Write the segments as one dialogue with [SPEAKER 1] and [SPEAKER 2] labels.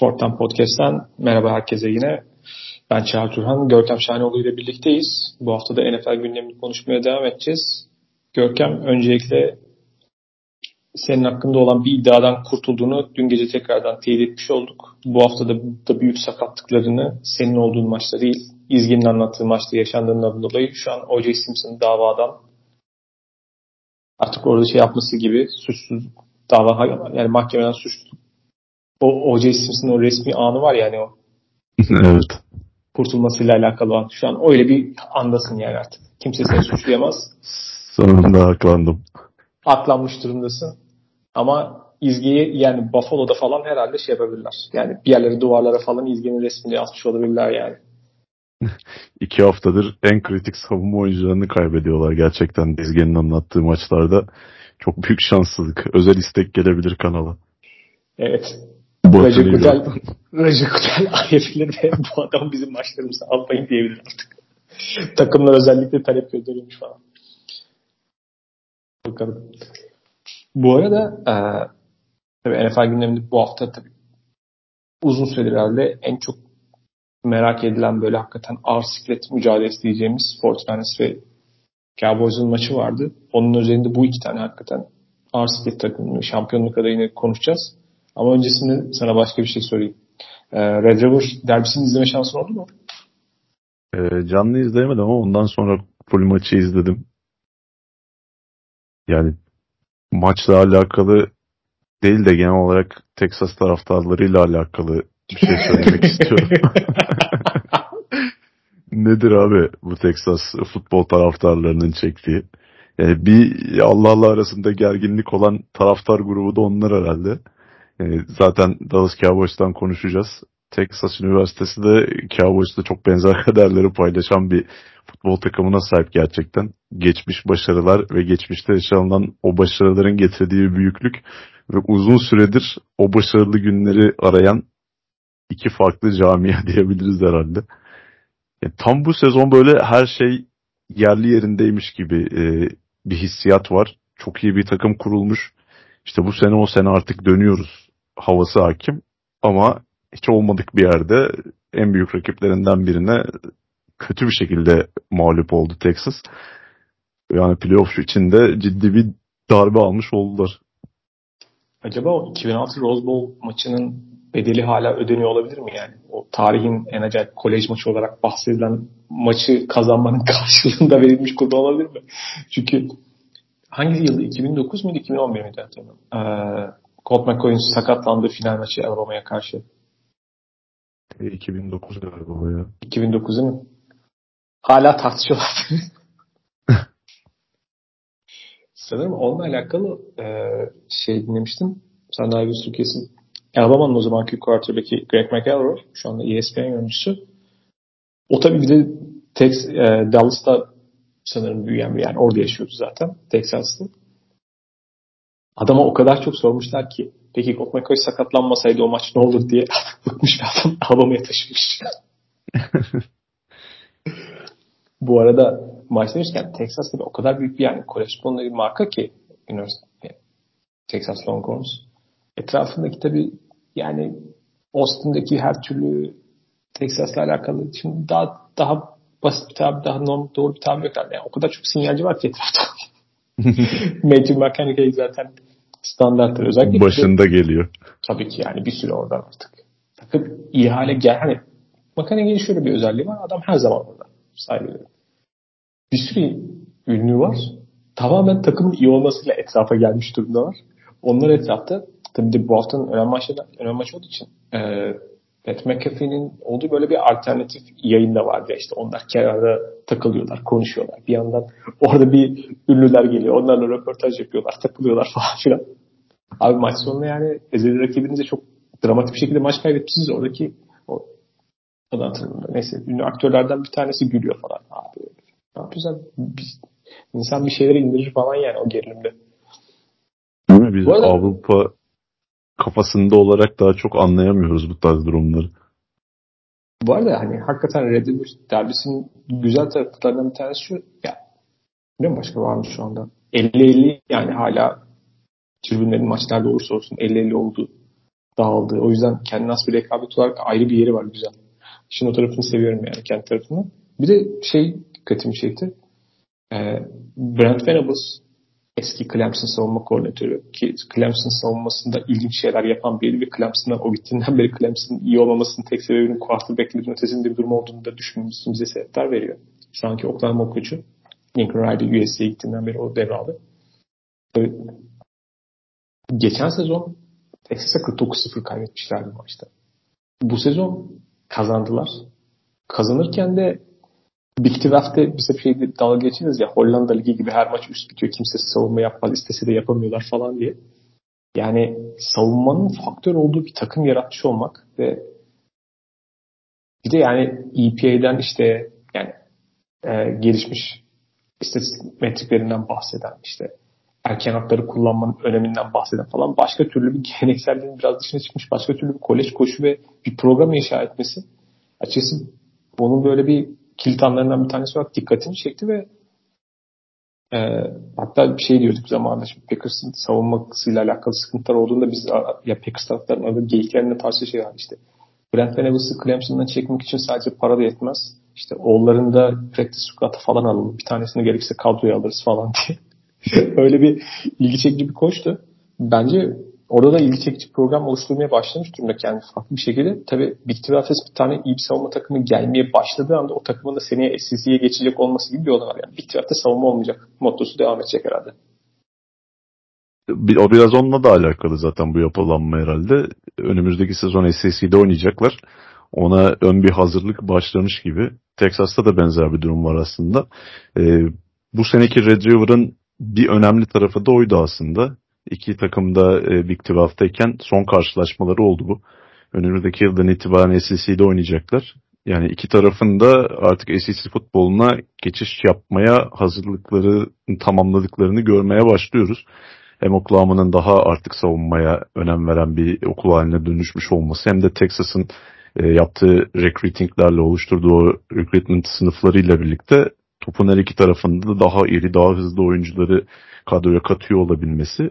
[SPEAKER 1] Fortan Podcast'ten merhaba herkese yine. Ben Çağrı Turhan, Görkem Şahinoğlu ile birlikteyiz. Bu hafta da NFL gündemini konuşmaya devam edeceğiz. Görkem öncelikle senin hakkında olan bir iddiadan kurtulduğunu dün gece tekrardan teyit etmiş olduk. Bu hafta da, da büyük sakatlıklarını senin olduğun maçta değil, İzgin'in anlattığı maçta yaşandığından dolayı şu an O.J. Simpson davadan artık orada şey yapması gibi suçsuz dava yani mahkemeden suçlu o O.J. Simpson'ın o resmi anı var yani o.
[SPEAKER 2] evet.
[SPEAKER 1] Kurtulmasıyla alakalı olan. Şu an öyle bir andasın yani artık. Kimse seni suçlayamaz.
[SPEAKER 2] Sonunda aklandım.
[SPEAKER 1] Aklanmış durumdasın. Ama izgiyi yani Buffalo'da falan herhalde şey yapabilirler. Yani bir yerleri duvarlara falan izginin resmini asmış olabilirler yani.
[SPEAKER 2] İki haftadır en kritik savunma oyuncularını kaybediyorlar gerçekten İzge'nin anlattığı maçlarda. Çok büyük şanssızlık. Özel istek gelebilir kanala.
[SPEAKER 1] Evet. Recep Kutel, Recep Kutel ayırılır ve bu adam bizim maçlarımızı almayın diyebilir artık. Takımlar özellikle talep gönderiyormuş falan. Bakalım. Bu arada e, tabii NFL gündeminde bu hafta tabii uzun süredir herhalde en çok merak edilen böyle hakikaten ağır siklet mücadelesi diyeceğimiz Fortnite ve Cowboys'un maçı vardı. Onun üzerinde bu iki tane hakikaten ağır siklet takımını şampiyonluk adayını konuşacağız. Ama öncesinde sana başka bir şey sorayım. Ee, Red River derbisini izleme şansın oldu mu?
[SPEAKER 2] Ee, canlı izleyemedim ama ondan sonra full maçı izledim. Yani maçla alakalı değil de genel olarak Texas taraftarlarıyla alakalı bir şey söylemek istiyorum. Nedir abi bu Texas futbol taraftarlarının çektiği? Yani bir Allah Allah arasında gerginlik olan taraftar grubu da onlar herhalde. Yani zaten Dallas Cowboys'tan konuşacağız. Texas Üniversitesi de Cowboys'ta çok benzer kaderleri paylaşan bir futbol takımına sahip gerçekten. Geçmiş başarılar ve geçmişte yaşanılan o başarıların getirdiği büyüklük ve uzun süredir o başarılı günleri arayan iki farklı camia diyebiliriz herhalde. Yani tam bu sezon böyle her şey yerli yerindeymiş gibi e, bir hissiyat var. Çok iyi bir takım kurulmuş. İşte bu sene o sene artık dönüyoruz havası hakim. Ama hiç olmadık bir yerde en büyük rakiplerinden birine kötü bir şekilde mağlup oldu Texas. Yani playoff içinde ciddi bir darbe almış oldular.
[SPEAKER 1] Acaba o 2006 Rose Bowl maçının bedeli hala ödeniyor olabilir mi yani? O tarihin en acayip kolej maçı olarak bahsedilen maçı kazanmanın karşılığında verilmiş kurban olabilir mi? Çünkü hangi yılda? 2009 muydu? 2011 miydi hatırlamıyorum. Ee, Colt McCoy'un sakatlandığı final maçı Alabama'ya karşı.
[SPEAKER 2] 2009 e, galiba ya.
[SPEAKER 1] 2009 değil mi? Hala tartışıyorlar. Sanırım onunla alakalı e, şey dinlemiştim. Sen daha bir kesin. Alabama'nın o zamanki quarterback'i Greg McElroy. Şu anda ESPN yöneticisi. O tabii bir de Tex, e, Dallas'ta sanırım büyüyen bir yani orada yaşıyordu zaten. Texas'ta. Adama o kadar çok sormuşlar ki peki McCoy sakatlanmasaydı o maç ne olur diye bıkmış bir adam Alabama'ya taşımış. Bu arada maç demişken Texas tabii o kadar büyük bir yani koleksiyonlu bir marka ki üniversite Texas Longhorns. Etrafındaki tabii yani Austin'daki her türlü Texas'la alakalı şimdi daha daha basit bir tabi, daha normal, doğru bir tabi yok. Yani o kadar çok sinyalci var ki etrafta. Matthew McConaughey zaten standarttır. Özellikle
[SPEAKER 2] başında de, geliyor.
[SPEAKER 1] Tabii ki yani bir süre oradan artık. Takım iyi hale gel. Hani McConaughey'in şöyle bir özelliği var. Adam her zaman orada. Saygı Bir sürü ünlü var. Tamamen takımın iyi olmasıyla etrafa gelmiş durumdalar. Onlar etrafta tabii de bu haftanın önemli maçı, önemli maçı olduğu için e, Pat McAfee'nin olduğu böyle bir alternatif yayın da vardı. İşte onlar kenarda takılıyorlar, konuşuyorlar. Bir yandan orada bir ünlüler geliyor. Onlarla röportaj yapıyorlar, takılıyorlar falan filan. Abi maç sonunda yani ezeli rakibinize çok dramatik bir şekilde maç kaybetmişsiniz. Oradaki o adı hatırlamıyorum. Neyse ünlü aktörlerden bir tanesi gülüyor falan. Abi ne yapıyoruz abi? Biz, insan bir şeyleri indirir falan yani o gerilimde.
[SPEAKER 2] Değil mi? Biz arada, Avrupa kafasında olarak daha çok anlayamıyoruz bu tarz durumları.
[SPEAKER 1] Bu arada hani hakikaten Red Bull derbisinin güzel taraflarından bir tanesi şu ya ne başka var mı şu anda? 50-50 yani hala tribünlerin maçlarda olursa olsun 50-50 oldu. dağıldı. O yüzden kendine has bir rekabet olarak ayrı bir yeri var güzel. Şimdi o tarafını seviyorum yani kendi tarafını. Bir de şey dikkatimi çekti. Ee, Brent Venables eski Clemson savunma koordinatörü ki Clemson savunmasında ilginç şeyler yapan biri ve Clemson'dan o gittiğinden beri Clemson'ın iyi olmamasının tek sebebinin quarterback'lerin ötesinde bir durum olduğunu da düşünmemiz sebepler veriyor. Şu anki Oklahoma koçu Lincoln Riley USC'ye gittiğinden beri o devraldı. Geçen sezon Texas'a 49-0 kaybetmişlerdi maçta. Bu sezon kazandılar. Kazanırken de Big 12'de biz hep şey dalga geçeriz ya Hollanda Ligi gibi her maç üst bitiyor. Kimse savunma yapmaz. istese de yapamıyorlar falan diye. Yani savunmanın faktör olduğu bir takım yaratmış olmak ve bir de yani EPA'den işte yani e, gelişmiş istatistik metriklerinden bahseden işte erken hatları kullanmanın öneminden bahseden falan başka türlü bir gelenekselliğin biraz dışına çıkmış başka türlü bir kolej koşu ve bir program inşa etmesi açıkçası onun böyle bir kilit anlarından bir tanesi olarak dikkatini çekti ve e, hatta bir şey diyorduk zamanında şimdi Packers'ın savunmasıyla alakalı sıkıntılar olduğunda biz ya Packers taraftarının arada geyiklerinde tarzı şey var işte. Brent Venables'ı Clemson'dan çekmek için sadece para da yetmez. İşte oğullarında practice squad'a falan alalım. Bir tanesini gerekirse kadroya alırız falan diye. Öyle bir ilgi çekici bir koçtu. Bence orada da ilgi çekici program oluşturmaya başlamış durumda kendi farklı bir şekilde. Tabii Big 12 bir tane iyi bir savunma takımı gelmeye başladığı anda o takımın da seneye SEC'ye geçecek olması gibi bir olay var. Yani Big 12'de savunma olmayacak. Mottosu devam edecek herhalde.
[SPEAKER 2] O biraz onunla da alakalı zaten bu yapılanma herhalde. Önümüzdeki sezon SEC'de oynayacaklar. Ona ön bir hazırlık başlamış gibi. Texas'ta da benzer bir durum var aslında. Ee, bu seneki Red River'ın bir önemli tarafı da oydu aslında. İki takım da e, Big 12'teyken son karşılaşmaları oldu bu. Önümüzdeki yıldan itibaren SEC'de oynayacaklar. Yani iki tarafın da artık SEC futboluna geçiş yapmaya hazırlıkları tamamladıklarını görmeye başlıyoruz. Hem Oklahoma'nın daha artık savunmaya önem veren bir okul haline dönüşmüş olması hem de Texas'ın e, yaptığı recruitinglerle oluşturduğu o recruitment sınıflarıyla birlikte topun her iki tarafında da daha iri, daha hızlı oyuncuları kadroya katıyor olabilmesi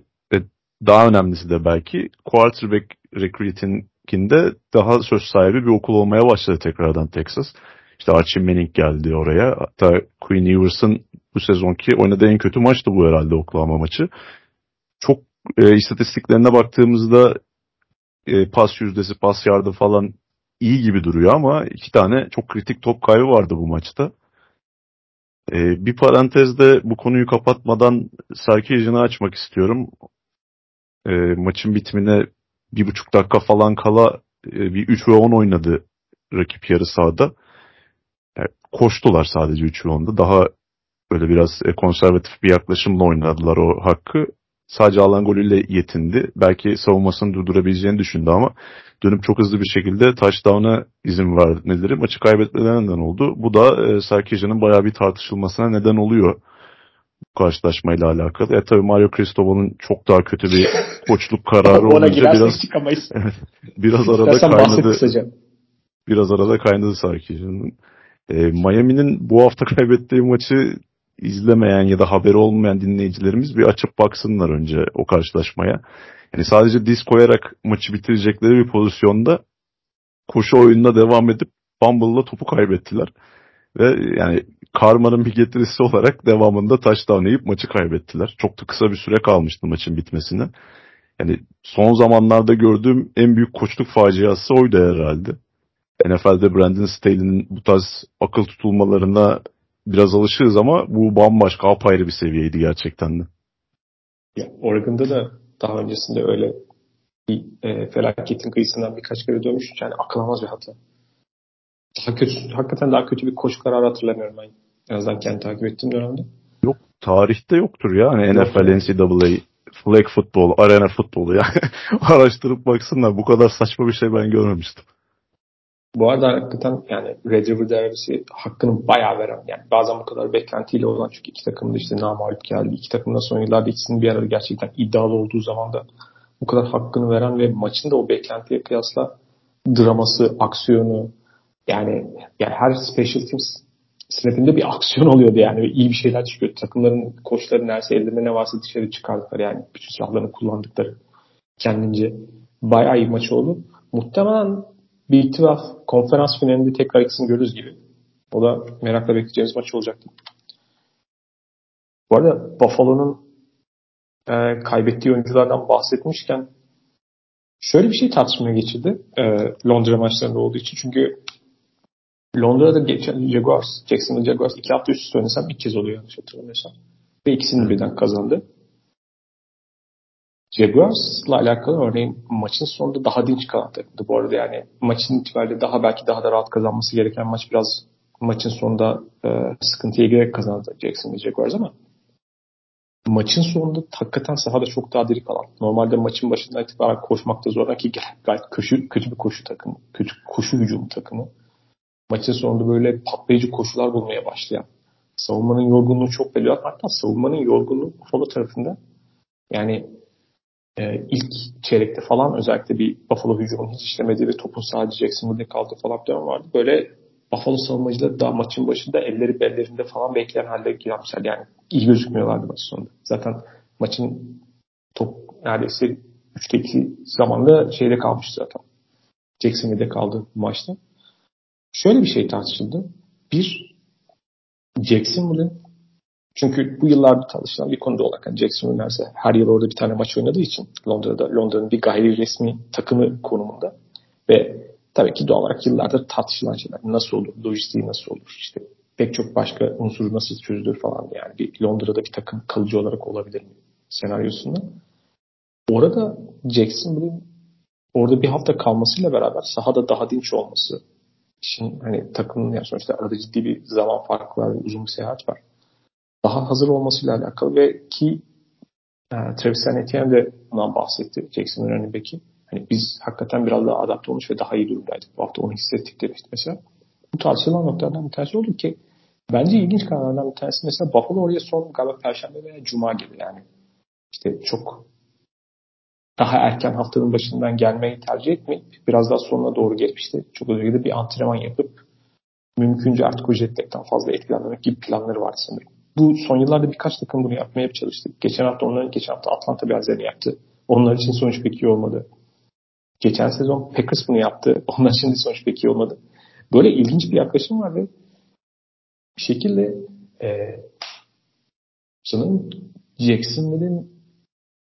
[SPEAKER 2] daha önemlisi de belki quarterback recruiting'inde daha söz sahibi bir okul olmaya başladı tekrardan Texas. İşte Archie Manning geldi oraya. Hatta Queen Evers'ın bu sezonki oynadığı en kötü maçtı bu herhalde Oklahoma maçı. Çok e, istatistiklerine baktığımızda e, pas yüzdesi, pas yardı falan iyi gibi duruyor ama iki tane çok kritik top kaybı vardı bu maçta. Ee, bir parantezde bu konuyu kapatmadan Sarkisian'ı açmak istiyorum. Ee, maçın bitimine bir buçuk dakika falan kala e, bir 3 ve 10 oynadı rakip yarı sahada. Yani koştular sadece 3 ve 10'da. Daha böyle biraz e, konservatif bir yaklaşımla oynadılar o hakkı sadece alan golüyle yetindi. Belki savunmasını durdurabileceğini düşündü ama dönüp çok hızlı bir şekilde touchdown'a izin vermeleri maçı kaybetmelerine neden oldu. Bu da e, Sarkisian'ın bayağı bir tartışılmasına neden oluyor karşılaşmayla alakalı. E tabi Mario Cristobal'ın çok daha kötü bir koçluk kararı olunca biraz evet, biraz arada kaynadı. Biraz arada kaynadı Sarkisian'ın. E, Miami'nin bu hafta kaybettiği maçı izlemeyen ya da haberi olmayan dinleyicilerimiz bir açıp baksınlar önce o karşılaşmaya. Yani sadece diz koyarak maçı bitirecekleri bir pozisyonda koşu oyununa devam edip Bumble'la topu kaybettiler. Ve yani karmanın bir getirisi olarak devamında touchdown yiyip maçı kaybettiler. Çok da kısa bir süre kalmıştı maçın bitmesine. Yani son zamanlarda gördüğüm en büyük koçluk faciası oydu herhalde. NFL'de Brandon Staley'nin bu tarz akıl tutulmalarına biraz alışığız ama bu bambaşka apayrı bir seviyeydi gerçekten de.
[SPEAKER 1] Ya, Oregon'da da daha öncesinde öyle bir e, felaketin kıyısından birkaç kere dönmüş. Yani akıl almaz bir hata. Daha kötü, hakikaten daha kötü bir koşu kararı hatırlamıyorum ben. En azından kendi takip ettiğim dönemde.
[SPEAKER 2] Yok tarihte yoktur ya. Hani NFL, NCAA, flag futbol, arena futbolu ya. Araştırıp baksınlar bu kadar saçma bir şey ben görmemiştim.
[SPEAKER 1] Bu arada hakikaten yani Red River derbisi hakkını bayağı veren yani bazen bu kadar beklentiyle olan çünkü iki takım da işte namalip geldi. İki takım da son yıllarda ikisinin bir arada gerçekten iddialı olduğu zaman da bu kadar hakkını veren ve maçın da o beklentiye kıyasla draması, aksiyonu yani, yani her special teams snap'inde bir aksiyon oluyordu yani iyi bir şeyler çıkıyor. Takımların koçları neredeyse ellerinde ne varsa dışarı çıkardıkları yani bütün silahlarını kullandıkları kendince bayağı iyi maç oldu. Muhtemelen bir itiraf konferans finalinde tekrar ikisini görürüz gibi. O da merakla bekleyeceğimiz maç olacaktı. Bu arada Buffalo'nun e, kaybettiği oyunculardan bahsetmişken şöyle bir şey tartışmaya geçildi e, Londra maçlarında olduğu için. Çünkü Londra'da geçen Jaguars, Jacksonville Jaguars iki hafta üst üste oynasam ilk kez oluyor yanlış hatırlamıyorsam. Ve ikisini birden kazandı. Jaguars'la alakalı örneğin maçın sonunda daha dinç kalan takımdı. Bu arada yani maçın itibariyle daha belki daha da rahat kazanması gereken maç biraz maçın sonunda e, sıkıntıya girerek kazandı Jacksonville Jaguars ama maçın sonunda hakikaten sahada çok daha diri kalan. Normalde maçın başından itibaren koşmakta zorlanan ki gayet kötü, kötü bir koşu takımı. Kötü koşu hücumu takımı. Maçın sonunda böyle patlayıcı koşular bulmaya başlayan. Savunmanın yorgunluğu çok belli. Hatta savunmanın yorgunluğu Buffalo tarafında yani e, ilk çeyrekte falan özellikle bir Buffalo hücumun hiç işlemediği ve topun sadece Jacksonville'de kaldığı falan dönem vardı. Böyle Buffalo savunmacıları daha maçın başında elleri bellerinde falan bekleyen halde girmişler. Yani iyi gözükmüyorlardı maç sonunda. Zaten maçın top neredeyse 3'te 2 zamanda şeyde kalmıştı zaten. Jacksonville'de kaldı maçta. Şöyle bir şey tartışıldı. Bir, Jacksonville'in çünkü bu yıllarda çalışılan bir konuda olarak yani Jackson Üniversitesi her yıl orada bir tane maç oynadığı için Londra'da Londra'nın bir gayri resmi takımı konumunda ve tabii ki doğal olarak yıllardır tartışılan şeyler. Nasıl olur? Lojistiği nasıl olur? İşte pek çok başka unsuru nasıl çözülür falan yani bir Londra'da bir takım kalıcı olarak olabilir mi senaryosunda. Orada Jacksonville'in orada bir hafta kalmasıyla beraber sahada daha dinç olması işin hani takımın yani sonuçta arada ciddi bir zaman farkı var, uzun bir seyahat var daha hazır olmasıyla alakalı ve ki e, Travis Etienne de bundan bahsetti. Jackson'ın running back'i. Hani biz hakikaten biraz daha adapte olmuş ve daha iyi durumdaydık. Bu hafta onu hissettik demişti mesela. Bu tartışılan noktalardan bir tanesi oldu ki bence ilginç kararlardan bir tanesi mesela Buffalo oraya son galiba Perşembe veya Cuma gibi yani. İşte çok daha erken haftanın başından gelmeyi tercih etmeyip biraz daha sonuna doğru gelip işte çok özür bir antrenman yapıp mümkünce artık o jet fazla etkilenmemek gibi planları vardı sanırım bu son yıllarda birkaç takım bunu yapmaya çalıştık. Geçen hafta onların geçen hafta Atlanta benzerini yaptı. Onlar için sonuç pek iyi olmadı. Geçen sezon Packers bunu yaptı. Onlar de sonuç pek iyi olmadı. Böyle ilginç bir yaklaşım var ve bir şekilde e, sanırım Jacksonville'in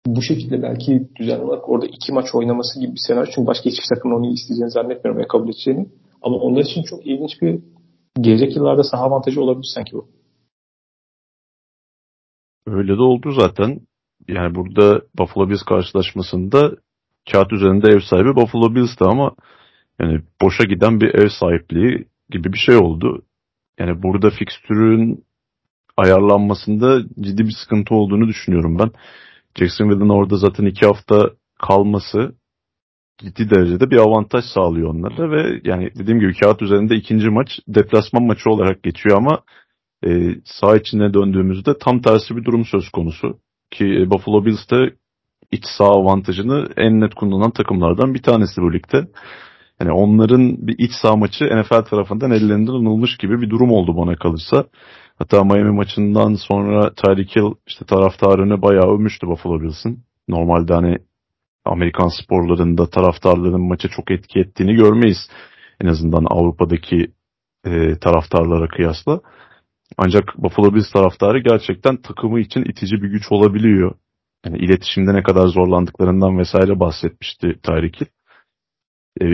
[SPEAKER 1] bu şekilde belki düzenli olarak orada iki maç oynaması gibi bir senaryo. Çünkü başka hiçbir takımın onu isteyeceğini zannetmiyorum ve kabul edeceğini. Ama onlar için çok ilginç bir gelecek yıllarda saha avantajı olabilir sanki bu.
[SPEAKER 2] Öyle de oldu zaten. Yani burada Buffalo Bills karşılaşmasında kağıt üzerinde ev sahibi Buffalo Bills'ti ama yani boşa giden bir ev sahipliği gibi bir şey oldu. Yani burada fikstürün ayarlanmasında ciddi bir sıkıntı olduğunu düşünüyorum ben. Jacksonville'ın orada zaten iki hafta kalması ciddi derecede bir avantaj sağlıyor onlara ve yani dediğim gibi kağıt üzerinde ikinci maç deplasman maçı olarak geçiyor ama e, sağ içine döndüğümüzde tam tersi bir durum söz konusu. Ki e, Buffalo Bills de iç sağ avantajını en net kullanan takımlardan bir tanesi bu ligde. Yani onların bir iç sağ maçı NFL tarafından ellerinden alınmış gibi bir durum oldu bana kalırsa. Hatta Miami maçından sonra Tyreek Hill işte taraftarını bayağı övmüştü Buffalo Bills'in. Normalde hani Amerikan sporlarında taraftarların maça çok etki ettiğini görmeyiz. En azından Avrupa'daki e, taraftarlara kıyasla. Ancak Buffalo Bills taraftarı gerçekten takımı için itici bir güç olabiliyor. Yani iletişimde ne kadar zorlandıklarından vesaire bahsetmişti Tyreek e,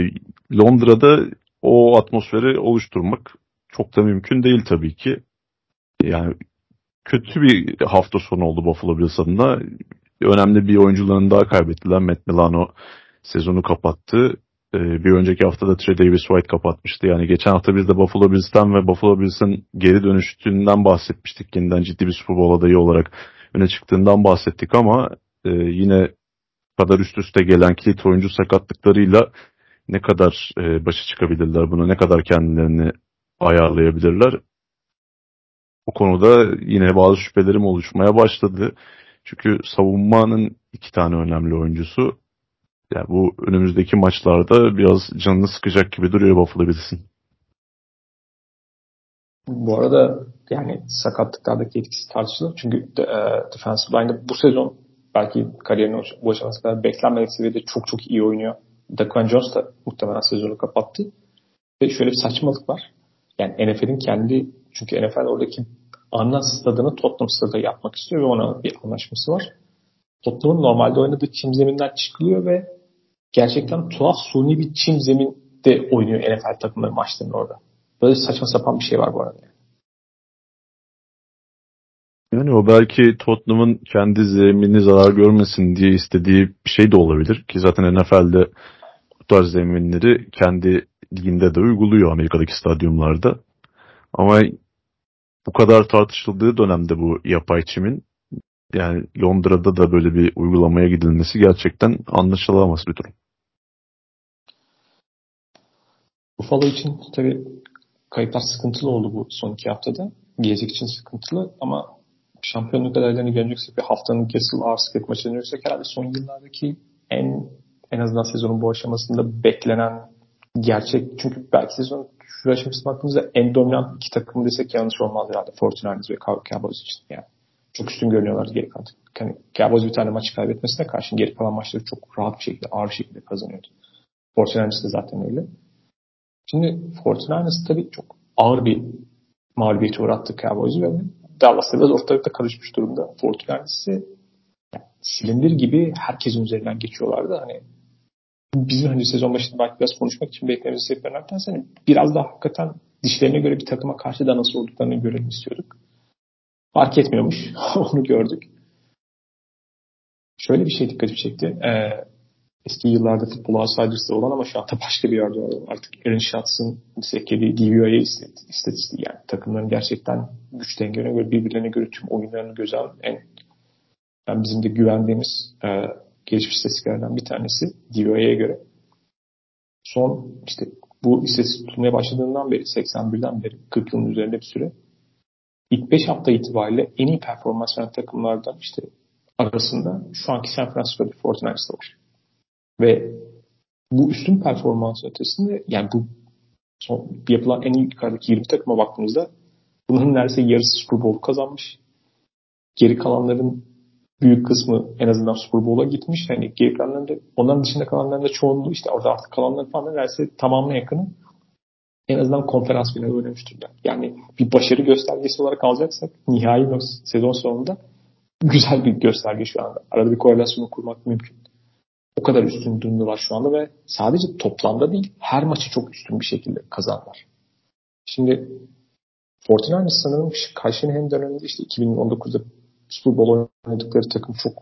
[SPEAKER 2] Londra'da o atmosferi oluşturmak çok da mümkün değil tabii ki. Yani kötü bir hafta sonu oldu Buffalo Bills adına. Önemli bir oyuncularını daha kaybettiler. Matt Milano sezonu kapattı. Ee, bir önceki hafta da Trey Davis White kapatmıştı. Yani geçen hafta biz de Buffalo Bills'ten ve Buffalo Bills'in geri dönüştüğünden bahsetmiştik. Yeniden ciddi bir Super Bowl adayı olarak öne çıktığından bahsettik ama e, yine kadar üst üste gelen kilit oyuncu sakatlıklarıyla ne kadar e, başa çıkabilirler bunu, ne kadar kendilerini ayarlayabilirler. O konuda yine bazı şüphelerim oluşmaya başladı. Çünkü savunmanın iki tane önemli oyuncusu yani bu önümüzdeki maçlarda biraz canını sıkacak gibi duruyor Buffalo Bills'in.
[SPEAKER 1] Bu arada yani sakatlıklardaki etkisi tartışılır. Çünkü e, defensive line'da bu sezon belki kariyerinin bu aşamasına kadar beklenmedik seviyede çok çok iyi oynuyor. Daquan Jones da muhtemelen sezonu kapattı. Ve şöyle bir saçmalık var. Yani NFL'in kendi çünkü NFL oradaki ana stadını Tottenham stadı yapmak istiyor ve ona bir anlaşması var. Tottenham'ın normalde oynadığı çim zeminden çıkılıyor ve gerçekten tuhaf suni bir çim zeminde oynuyor NFL takımları maçlarını orada. Böyle saçma sapan bir şey var bu arada.
[SPEAKER 2] Yani o belki Tottenham'ın kendi zemini zarar görmesin diye istediği bir şey de olabilir. Ki zaten NFL'de bu tarz zeminleri kendi liginde de uyguluyor Amerika'daki stadyumlarda. Ama bu kadar tartışıldığı dönemde bu yapay çimin yani Londra'da da böyle bir uygulamaya gidilmesi gerçekten anlaşılamaz bir durum.
[SPEAKER 1] Buffalo için tabii kayıplar sıkıntılı oldu bu son iki haftada. Gelecek için sıkıntılı ama şampiyonluk adaylarını göreceksek bir haftanın Castle Arskep maçını göreceksek herhalde son yıllardaki en en azından sezonun bu aşamasında beklenen gerçek çünkü belki sezon şu aşamasına baktığımızda en dominant iki takım desek yanlış olmaz herhalde. Fortinanders ve Cowboys için. Yani çok üstün görünüyorlar geri kalan. Yani Cowboys bir tane maçı kaybetmesine karşın geri kalan maçları çok rahat bir şekilde, ağır bir şekilde kazanıyordu. Fortinanders de zaten öyle. Şimdi Fortinanders tabii çok ağır bir mağlubiyeti uğrattı Cowboys'u ve Dallas'ta biraz ortalıkta karışmış durumda. Fortinanders'i yani silindir gibi herkesin üzerinden geçiyorlardı. Hani bizim hani sezon başında belki biraz konuşmak için beklediğimiz sebeplerden hani biraz daha hakikaten dişlerine göre bir takıma karşı da nasıl olduklarını görelim istiyorduk. Fark etmiyormuş. Onu gördük. Şöyle bir şey dikkatimi çekti. Ee, eski yıllarda futbol outsiders'da olan ama şu anda başka bir yerde olan artık Aaron Schatz'ın seklediği DVOA istatistiği yani takımların gerçekten güç dengelerine göre birbirlerine göre tüm oyunlarını göze alan en yani bizim de güvendiğimiz e, gelişmiş istatistiklerden bir tanesi DVOA'ya göre. Son işte bu istatistik tutmaya başladığından beri 81'den beri 40 yılın üzerinde bir süre ilk 5 hafta itibariyle en iyi performans veren takımlardan işte arasında şu anki San Francisco 49ers'da var. Ve bu üstün performans ötesinde yani bu son yapılan en iyi yukarıdaki 20 takıma baktığımızda bunun neredeyse yarısı Super Bowl kazanmış. Geri kalanların büyük kısmı en azından Super Bowl'a gitmiş. Yani geri kalanların da, onların dışında kalanların da çoğunluğu işte orada artık kalanların falan neredeyse tamamına yakını en azından konferans finali oynamıştır. Yani bir başarı göstergesi olarak alacaksak nihai sezon sonunda güzel bir gösterge şu anda. Arada bir korelasyonu kurmak mümkün. O kadar üstün durumdalar şu anda ve sadece toplamda değil her maçı çok üstün bir şekilde kazandılar. Şimdi Fortinanders sanırım Kayseri'nin hem döneminde işte 2019'da Bowl oynadıkları takım çok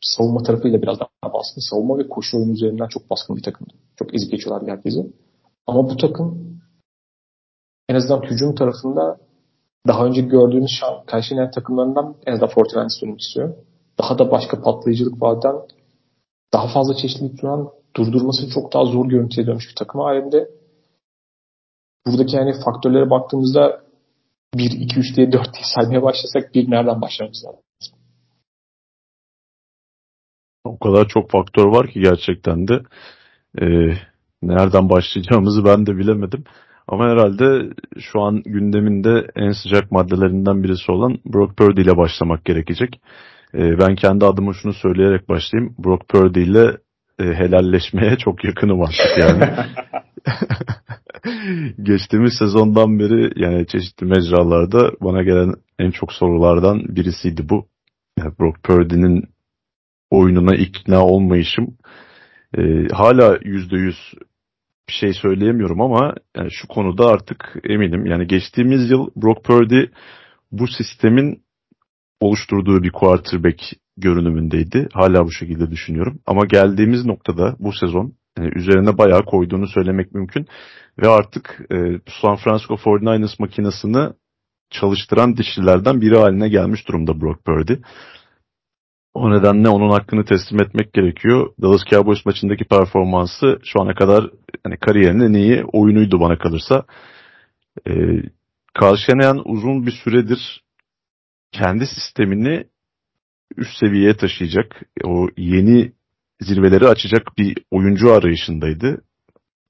[SPEAKER 1] savunma tarafıyla biraz daha baskın. Savunma ve koşu oyunu üzerinden çok baskın bir takımdı. Çok ezik geçiyorlardı herkesi. Ama bu takım en azından hücum tarafında daha önce gördüğümüz Kayseri'nin takımlarından en azından Fortinanders dönmek istiyor. Daha da başka patlayıcılık vaden daha fazla çeşitlilik sunan durdurması çok daha zor görüntüye dönmüş bir takım halinde. Buradaki yani faktörlere baktığımızda 1, 2, 3 diye 4 diye saymaya başlasak bir nereden başlamamız lazım?
[SPEAKER 2] O kadar çok faktör var ki gerçekten de e, nereden başlayacağımızı ben de bilemedim. Ama herhalde şu an gündeminde en sıcak maddelerinden birisi olan Brock Purdy ile başlamak gerekecek. E, ben kendi adıma şunu söyleyerek başlayayım. Brock Purdy ile e, helalleşmeye çok yakınım artık yani. Geçtiğimiz sezondan beri yani çeşitli mecralarda bana gelen en çok sorulardan birisiydi bu. Yani Brock Purdy'nin oyununa ikna olmayışım. E, hala yüzde yüz bir şey söyleyemiyorum ama yani şu konuda artık eminim. Yani geçtiğimiz yıl Brock Purdy bu sistemin oluşturduğu bir quarterback görünümündeydi. Hala bu şekilde düşünüyorum. Ama geldiğimiz noktada bu sezon üzerine bayağı koyduğunu söylemek mümkün. Ve artık e, San Francisco 49ers makinesini çalıştıran dişlilerden biri haline gelmiş durumda Brock Purdy. O nedenle onun hakkını teslim etmek gerekiyor. Dallas Cowboys maçındaki performansı şu ana kadar hani kariyerinin en iyi oyunuydu bana kalırsa. Ee, Carl uzun bir süredir kendi sistemini üst seviyeye taşıyacak, o yeni zirveleri açacak bir oyuncu arayışındaydı.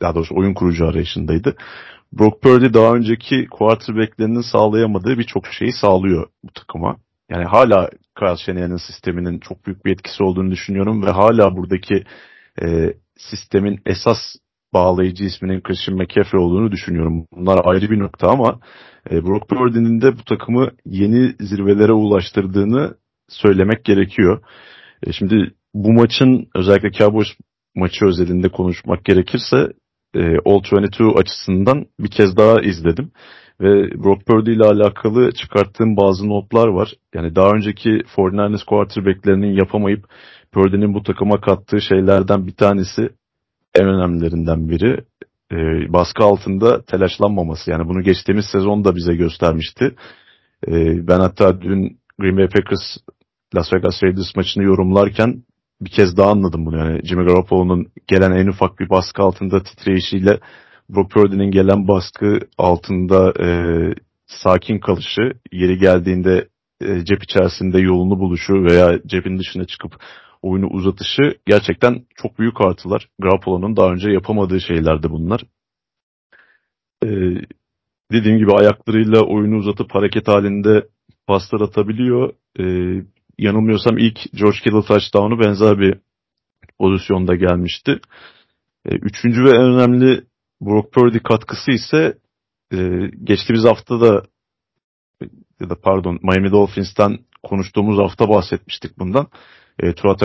[SPEAKER 2] Daha doğrusu oyun kurucu arayışındaydı. Brock Purdy daha önceki quarterbacklerinin sağlayamadığı birçok şeyi sağlıyor bu takıma. Yani hala Kyle Shanahan'ın sisteminin çok büyük bir etkisi olduğunu düşünüyorum ve hala buradaki e, sistemin esas bağlayıcı isminin Christian McCaffrey olduğunu düşünüyorum. Bunlar ayrı bir nokta ama e, Brock Purdy'nin de bu takımı yeni zirvelere ulaştırdığını söylemek gerekiyor. E, şimdi bu maçın özellikle Cowboys maçı özelinde konuşmak gerekirse e, All-22 açısından bir kez daha izledim. Ve Brock Purdy ile alakalı çıkarttığım bazı notlar var. Yani daha önceki 49ers quarterbacklerinin yapamayıp Purdy'nin bu takıma kattığı şeylerden bir tanesi en önemlilerinden biri e, baskı altında telaşlanmaması. Yani bunu geçtiğimiz sezon da bize göstermişti. E, ben hatta dün Green Bay Packers Las Vegas Raiders maçını yorumlarken bir kez daha anladım bunu. Yani Jimmy Garoppolo'nun gelen en ufak bir baskı altında titreyişiyle Brock Purdy'nin gelen baskı altında e, sakin kalışı, yeri geldiğinde e, cep içerisinde yolunu buluşu veya cebin dışına çıkıp oyunu uzatışı gerçekten çok büyük artılar. Garoppolo'nun daha önce yapamadığı şeylerdi bunlar. Ee, dediğim gibi ayaklarıyla oyunu uzatıp hareket halinde paslar atabiliyor. Ee, yanılmıyorsam ilk George Kittle touchdown'u benzer bir pozisyonda gelmişti. Ee, üçüncü ve en önemli Brock Purdy katkısı ise e, geçtiğimiz hafta da ya da pardon Miami Dolphins'ten konuştuğumuz hafta bahsetmiştik bundan e, Tua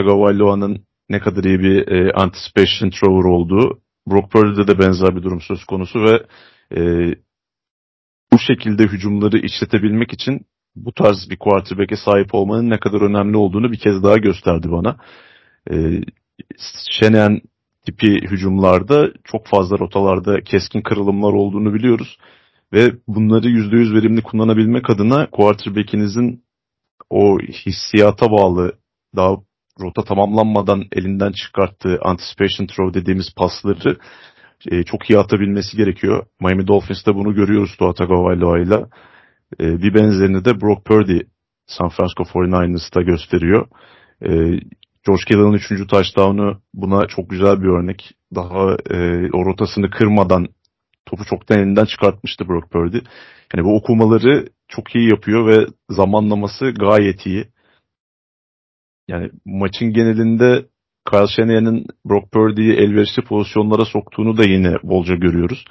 [SPEAKER 2] ne kadar iyi bir e, anticipation thrower olduğu, Brock Purdy'de de benzer bir durum söz konusu ve e, bu şekilde hücumları işletebilmek için bu tarz bir quarterback'e sahip olmanın ne kadar önemli olduğunu bir kez daha gösterdi bana. E, Şenen tipi hücumlarda çok fazla rotalarda keskin kırılımlar olduğunu biliyoruz. Ve bunları %100 verimli kullanabilmek adına quarterback'inizin o hissiyata bağlı daha rota tamamlanmadan elinden çıkarttığı anticipation throw dediğimiz pasları e, çok iyi atabilmesi gerekiyor. Miami Dolphins'te bunu görüyoruz Tua Tagovailoa'yla. E, bir benzerini de Brock Purdy San Francisco 49ers'ta gösteriyor. E, George Kittle'ın üçüncü touchdown'u buna çok güzel bir örnek. Daha e, o rotasını kırmadan topu çoktan elinden çıkartmıştı Brock Purdy. Yani bu okumaları çok iyi yapıyor ve zamanlaması gayet iyi yani maçın genelinde Kyle Shanahan'ın Brock Purdy'yi elverişli pozisyonlara soktuğunu da yine bolca görüyoruz.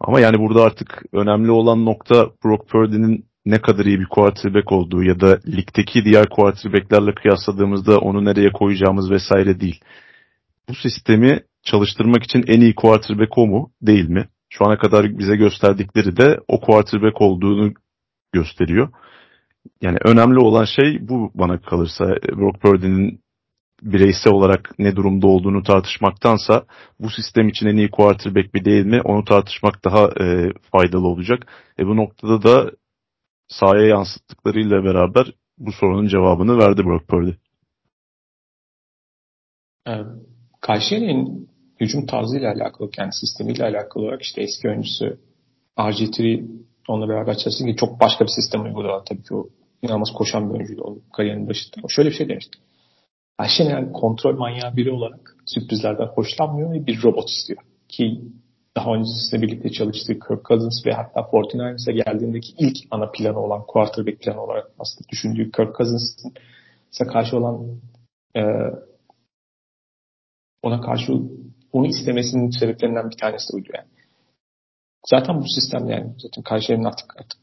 [SPEAKER 2] Ama yani burada artık önemli olan nokta Brock Purdy'nin ne kadar iyi bir quarterback olduğu ya da ligdeki diğer quarterbacklerle kıyasladığımızda onu nereye koyacağımız vesaire değil. Bu sistemi çalıştırmak için en iyi quarterback o mu değil mi? Şu ana kadar bize gösterdikleri de o quarterback olduğunu gösteriyor. Yani önemli olan şey bu bana kalırsa. Brock Purdy'nin bireysel olarak ne durumda olduğunu tartışmaktansa bu sistem için en iyi quarterback mi değil mi onu tartışmak daha e, faydalı olacak. E bu noktada da sahaya yansıttıklarıyla beraber bu sorunun cevabını verdi Brock Purdy.
[SPEAKER 1] Evet. Kayseri'nin hücum tarzıyla alakalı, kendi sistemiyle alakalı olarak işte eski oyuncusu RG3 onunla beraber çalıştı ki çok başka bir sistem uyguladı tabii ki o inanılmaz koşan bir oyuncuydu o kariyerinin başında. O şöyle bir şey demişti. Yani kontrol manyağı biri olarak sürprizlerden hoşlanmıyor ve bir robot istiyor. Ki daha öncesinde birlikte çalıştığı Kirk Cousins ve hatta 49ers'a geldiğindeki ilk ana planı olan quarterback planı olarak aslında düşündüğü Kirk Cousins'a karşı olan e, ona karşı onu istemesinin sebeplerinden bir tanesi de oydu yani. Zaten bu sistem yani zaten karşılarının artık, artık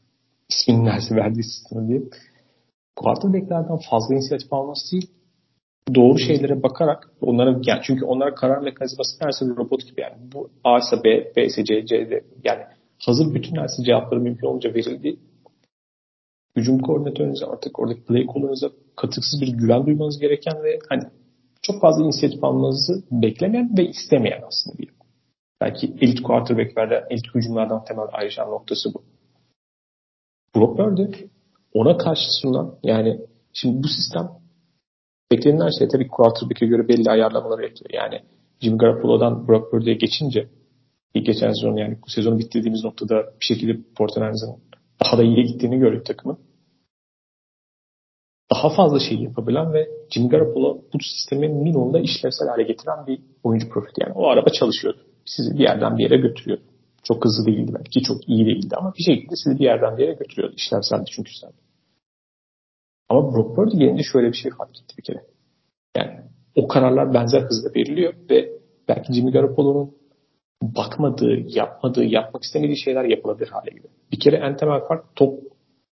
[SPEAKER 1] isminin neresi verdiği sistemi diye. Quarterback'lerden fazla inisiyatif alması değil, doğru şeylere bakarak onlara yani çünkü onlara karar mekanizması bir robot gibi yani bu A ise B, B ise C, C de yani hazır bütün neredeyse cevapları mümkün olunca verildi. Hücum koordinatörünüze artık oradaki play caller'ınıza katıksız bir güven duymanız gereken ve hani çok fazla inisiyatif almanızı beklemeyen ve istemeyen aslında bir Belki elit quarterback'lerden, elit hücumlardan temel ayrışan noktası bu. Brock ona karşı sunulan yani şimdi bu sistem beklenilen şey tabii quarterback'e göre belli ayarlamalar yapıyor. Yani Jimmy Garoppolo'dan Brock Purdy'ye geçince ilk geçen sezon yani bu sezonu bitirdiğimiz noktada bir şekilde Portland'ın daha da iyiye gittiğini gördük takımın. Daha fazla şey yapabilen ve Jimmy Garoppolo bu sistemi minimumda işlevsel hale getiren bir oyuncu profili. Yani o araba çalışıyordu. Sizi bir yerden bir yere götürüyordu. Çok hızlı değildi belki. Çok iyi değildi ama bir şekilde sizi bir yerden bir yere götürüyordu. İşlevseldi çünkü sen. Ama Brock Purdy gelince şöyle bir şey fark etti bir kere. Yani o kararlar benzer hızla veriliyor ve belki Jimmy Garoppolo'nun bakmadığı, yapmadığı, yapmak istemediği şeyler yapılabilir hale geliyor. Bir kere en temel fark top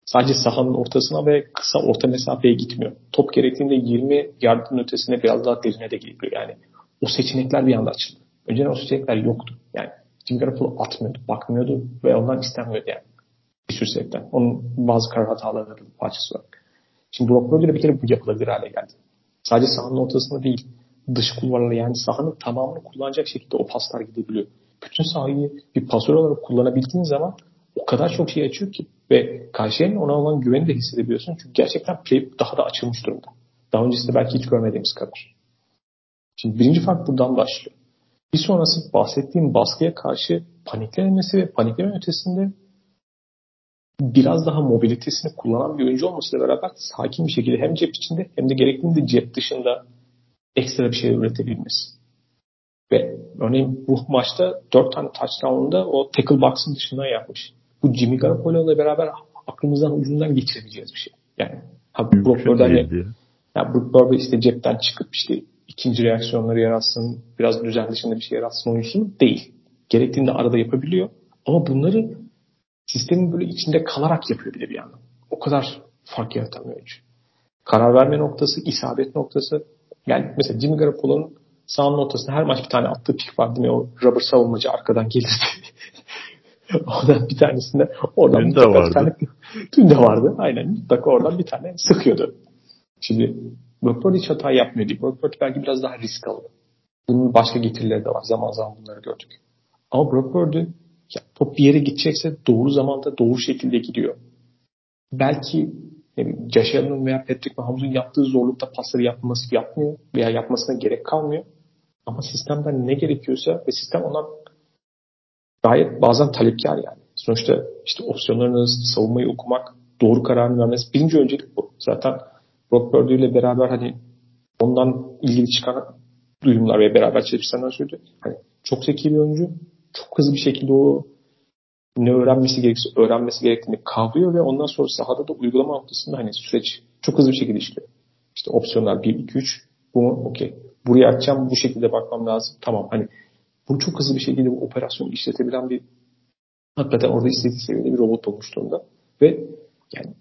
[SPEAKER 1] sadece sahanın ortasına ve kısa orta mesafeye gitmiyor. Top gerektiğinde 20 yardın ötesine biraz daha derine de gidiyor. Yani o seçenekler bir anda açıldı. Önceden o seçenekler yoktu. Yani Jimmy Garoppolo atmıyordu, bakmıyordu ve ondan istenmiyordu yani. Bir sürü sebepten. Onun bazı karar hataları parçası var. Şimdi Brock Purdy'le bir kere bu yapılabilir hale geldi. Sadece sahanın ortasında değil, dış kulvarlara yani sahanın tamamını kullanacak şekilde o paslar gidebiliyor. Bütün sahayı bir pasör olarak kullanabildiğin zaman o kadar çok şey açıyor ki ve karşıya ona olan güveni de hissedebiliyorsun. Çünkü gerçekten play daha da açılmış durumda. Daha öncesinde belki hiç görmediğimiz kadar. Şimdi birinci fark buradan başlıyor. Bir sonrası bahsettiğim baskıya karşı paniklenmesi ve panikleme ötesinde biraz daha mobilitesini kullanan bir oyuncu olmasıyla beraber sakin bir şekilde hem cep içinde hem de gerektiğinde cep dışında ekstra bir şey üretebilmesi. Ve örneğin bu maçta 4 tane touchdown'unda o tackle box'ın dışından yapmış. Bu Jimmy Garoppolo ile beraber aklımızdan ucundan geçirebileceğiz bir şey. Yani ha Brock Purdy'le ya Brock Purdy işte cepten çıkıp işte ikinci reaksiyonları yaratsın, biraz düzen dışında bir şey yaratsın oyuncusu değil. Gerektiğinde arada yapabiliyor. Ama bunları sistemin böyle içinde kalarak yapıyor bile bir yandan. O kadar fark yaratamıyor oyuncu. Karar verme noktası, isabet noktası. Yani mesela Jimmy Garoppolo'nun sahanın ortasında her maç bir tane attığı pik var değil mi? O rubber savunmacı arkadan gelirdi. oradan bir tanesinde oradan
[SPEAKER 2] dün de vardı. Bir tane,
[SPEAKER 1] dün de vardı. Aynen. Mutlaka oradan bir tane sıkıyordu. Şimdi Brock Purdy hiç hata yapmıyor değil. Brock Purdy belki biraz daha risk alıyor. Bunun başka getirileri de var. Zaman zaman bunları gördük. Ama Brock Purdy ya, top bir yere gidecekse doğru zamanda doğru şekilde gidiyor. Belki Allen'ın veya Patrick Mahomes'un yaptığı zorlukta pasları yapması yapmıyor veya yapmasına gerek kalmıyor. Ama sistemden ne gerekiyorsa ve sistem ondan gayet bazen talepkar yani. Sonuçta işte opsiyonlarını savunmayı okumak, doğru kararını vermesi birinci öncelik bu. Zaten Brock Purdy ile beraber hani ondan ilgili çıkan duyumlar ve beraber çalışanlar söyledi. Hani çok zeki bir oyuncu. Çok hızlı bir şekilde o ne öğrenmesi gerekirse öğrenmesi gerektiğini kavruyor ve ondan sonra sahada da uygulama noktasında hani süreç çok hızlı bir şekilde işliyor. İşte opsiyonlar 1, 2, 3 bu mu? Okey. Buraya açacağım bu şekilde bakmam lazım. Tamam hani bunu çok hızlı bir şekilde bu operasyonu işletebilen bir hakikaten orada istediği seviyede bir robot olmuş durumda. Ve yani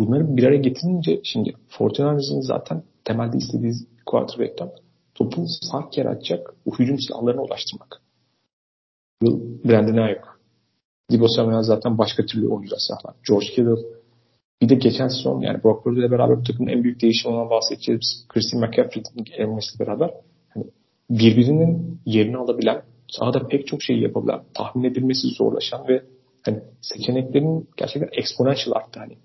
[SPEAKER 1] bunları bir araya getirince şimdi Fortinand'ın zaten temelde istediği quarterback'ten topu fark yaratacak o hücum silahlarına ulaştırmak. Brandon Ayuk. Debo Samuel zaten başka türlü oyuncular sahlar. George Kittle. Bir de geçen sezon yani Brock Purdy ile beraber bu takımın en büyük değişiminden bahsedeceğiz. Christian McCaffrey'in gelmesiyle beraber hani birbirinin yerini alabilen, sahada pek çok şey yapabilen, tahmin edilmesi zorlaşan ve hani seçeneklerin gerçekten exponential arttı. Hani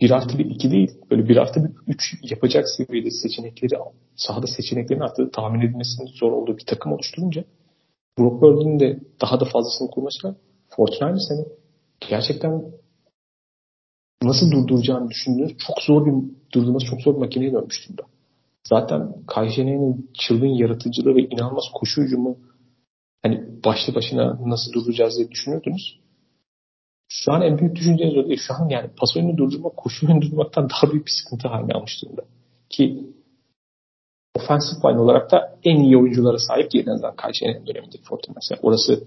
[SPEAKER 1] bir artı bir iki değil, böyle bir artı bir üç yapacak seviyede seçenekleri sahada seçeneklerin arttığı, tahmin edilmesinin zor olduğu bir takım oluşturunca Brock Purdy'nin de daha da fazlasını kurmasıyla Fortnite seni gerçekten nasıl durduracağını düşündüğünüz çok zor bir durdurması çok zor bir makineye dönmüş durumda. Zaten Kajne'nin çılgın yaratıcılığı ve inanılmaz koşu hücumu hani başlı başına nasıl durduracağız diye düşünüyordunuz. Şu an en büyük düşünceniz o değil. Şu an yani pas oyunu durdurmak, koşu oyunu durdurmaktan daha büyük bir sıkıntı haline almış durumda. Ki offensive line olarak da en iyi oyunculara sahip değil en azından Kajne'nin dönemindeki Fortnite. Orası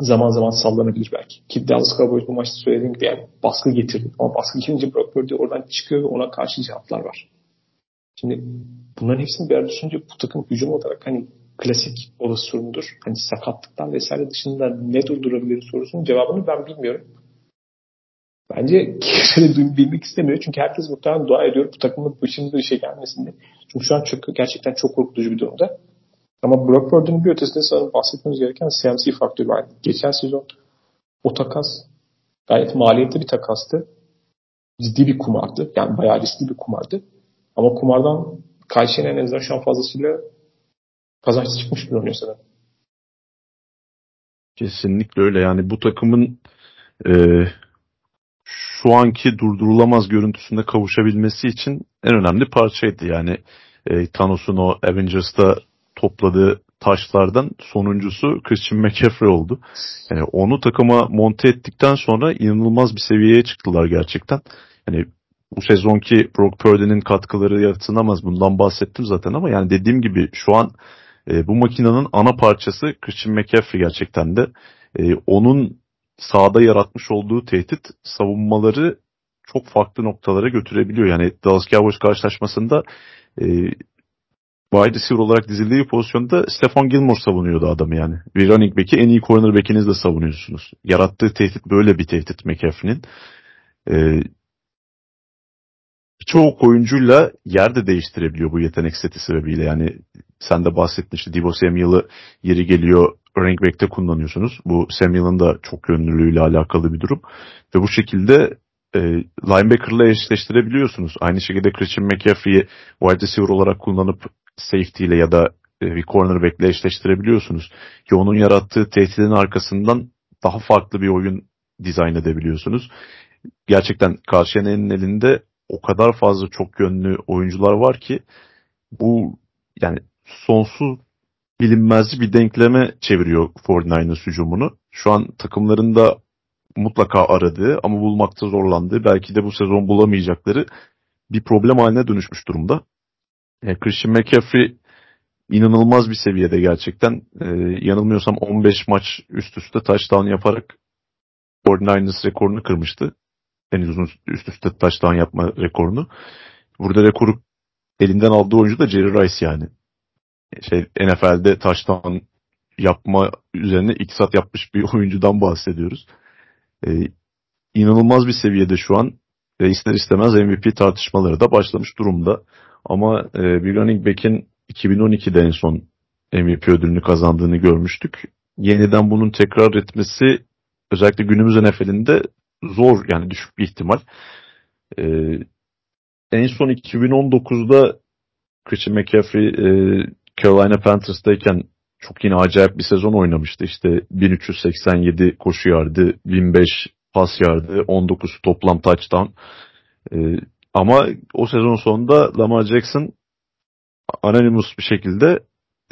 [SPEAKER 1] zaman zaman sallanabilir belki. Ki Dallas Cowboys bu maçta söylediğim gibi yani baskı getirdi. Ama baskı gelince Brock Purdy oradan çıkıyor ve ona karşı cevaplar var. Şimdi bunların hepsini bir arada düşününce bu takım hücum olarak hani klasik olası sorundur. Hani sakatlıklar vesaire dışında ne durdurabilir sorusunun cevabını ben bilmiyorum. Bence kimse bilmek istemiyor. Çünkü herkes muhtemelen dua ediyor bu takımın başımıza bir şey gelmesinde. Çünkü şu an çok, gerçekten çok korkutucu bir durumda. Ama Brock Purdy'nin bir ötesinde sanırım bahsetmemiz gereken CMC faktörü var. Geçen sezon o takas gayet maliyetli bir takastı. Ciddi bir kumardı. Yani bayağı riskli bir kumardı. Ama kumardan Kayşe'nin en azından şu an fazlasıyla kazançlı çıkmış bir oynuyor sanırım.
[SPEAKER 2] Kesinlikle öyle. Yani bu takımın e, şu anki durdurulamaz görüntüsünde kavuşabilmesi için en önemli parçaydı. Yani e, Thanos'un o Avengers'ta topladığı taşlardan sonuncusu Christian McCaffrey oldu. Yani onu takıma monte ettikten sonra inanılmaz bir seviyeye çıktılar gerçekten. Yani bu sezonki Brock Purdy'nin katkıları yatsınamaz. Bundan bahsettim zaten ama yani dediğim gibi şu an e, bu makinenin ana parçası Christian McCaffrey gerçekten de. E, onun sahada yaratmış olduğu tehdit savunmaları çok farklı noktalara götürebiliyor. Yani Dallas Cowboys karşılaşmasında e, wide receiver olarak dizildiği pozisyonda Stefan Gilmore savunuyordu adamı yani. Bir running back'i en iyi cornerback'iniz de savunuyorsunuz. Yarattığı tehdit böyle bir tehdit McAfee'nin. Ee, birçok oyuncuyla yer de değiştirebiliyor bu yetenek seti sebebiyle. Yani sen de bahsettin işte Divo Samuel'ı yeri geliyor running back'te kullanıyorsunuz. Bu Samuel'ın da çok yönlülüğüyle alakalı bir durum. Ve bu şekilde e, linebacker'la eşleştirebiliyorsunuz. Aynı şekilde Christian McCaffrey'i wide receiver olarak kullanıp safety ile ya da e, bir cornerback ile eşleştirebiliyorsunuz. Ki onun yarattığı tehditin arkasından daha farklı bir oyun dizayn edebiliyorsunuz. Gerçekten Karşıyener'in elinde o kadar fazla çok yönlü oyuncular var ki bu yani sonsuz bilinmezci bir denkleme çeviriyor 49ers hücumunu. Şu an takımlarında mutlaka aradığı ama bulmakta zorlandığı belki de bu sezon bulamayacakları bir problem haline dönüşmüş durumda. Yani Christian McCaffrey inanılmaz bir seviyede gerçekten. Ee, yanılmıyorsam 15 maç üst üste touchdown yaparak 49ers rekorunu kırmıştı. En uzun üst üste touchdown yapma rekorunu. Burada rekoru elinden aldığı oyuncu da Jerry Rice yani. Şey NFL'de touchdown yapma üzerine iktisat yapmış bir oyuncudan bahsediyoruz. Ee, inanılmaz bir seviyede şu an ve ister istemez MVP tartışmaları da başlamış durumda. Ama e, bir running back'in 2012'de en son MVP ödülünü kazandığını görmüştük. Yeniden bunun tekrar etmesi özellikle günümüz NFL'inde zor yani düşük bir ihtimal. E, en son 2019'da Christian McCaffrey e, Carolina Panthers'tayken çok yine acayip bir sezon oynamıştı. İşte 1387 koşu yardı, 1005 pas yardı, 19 toplam touchdown. E, ama o sezon sonunda Lamar Jackson anonymous bir şekilde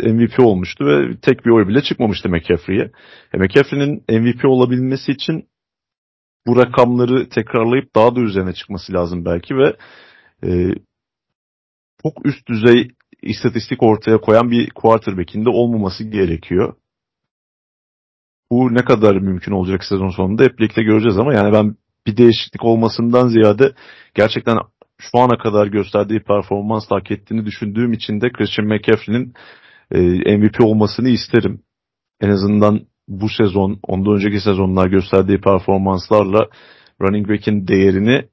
[SPEAKER 2] MVP olmuştu ve tek bir oy bile çıkmamıştı McCaffrey'e. E, McCaffrey'nin MVP olabilmesi için bu rakamları tekrarlayıp daha da üzerine çıkması lazım belki ve e, çok üst düzey istatistik ortaya koyan bir quarterback'in de olmaması gerekiyor. Bu ne kadar mümkün olacak sezon sonunda hep birlikte göreceğiz ama yani ben bir değişiklik olmasından ziyade gerçekten şu ana kadar gösterdiği performans hak ettiğini düşündüğüm için de Christian McCaffrey'nin e, MVP olmasını isterim. En azından bu sezon, ondan önceki sezonlar gösterdiği performanslarla running back'in değerini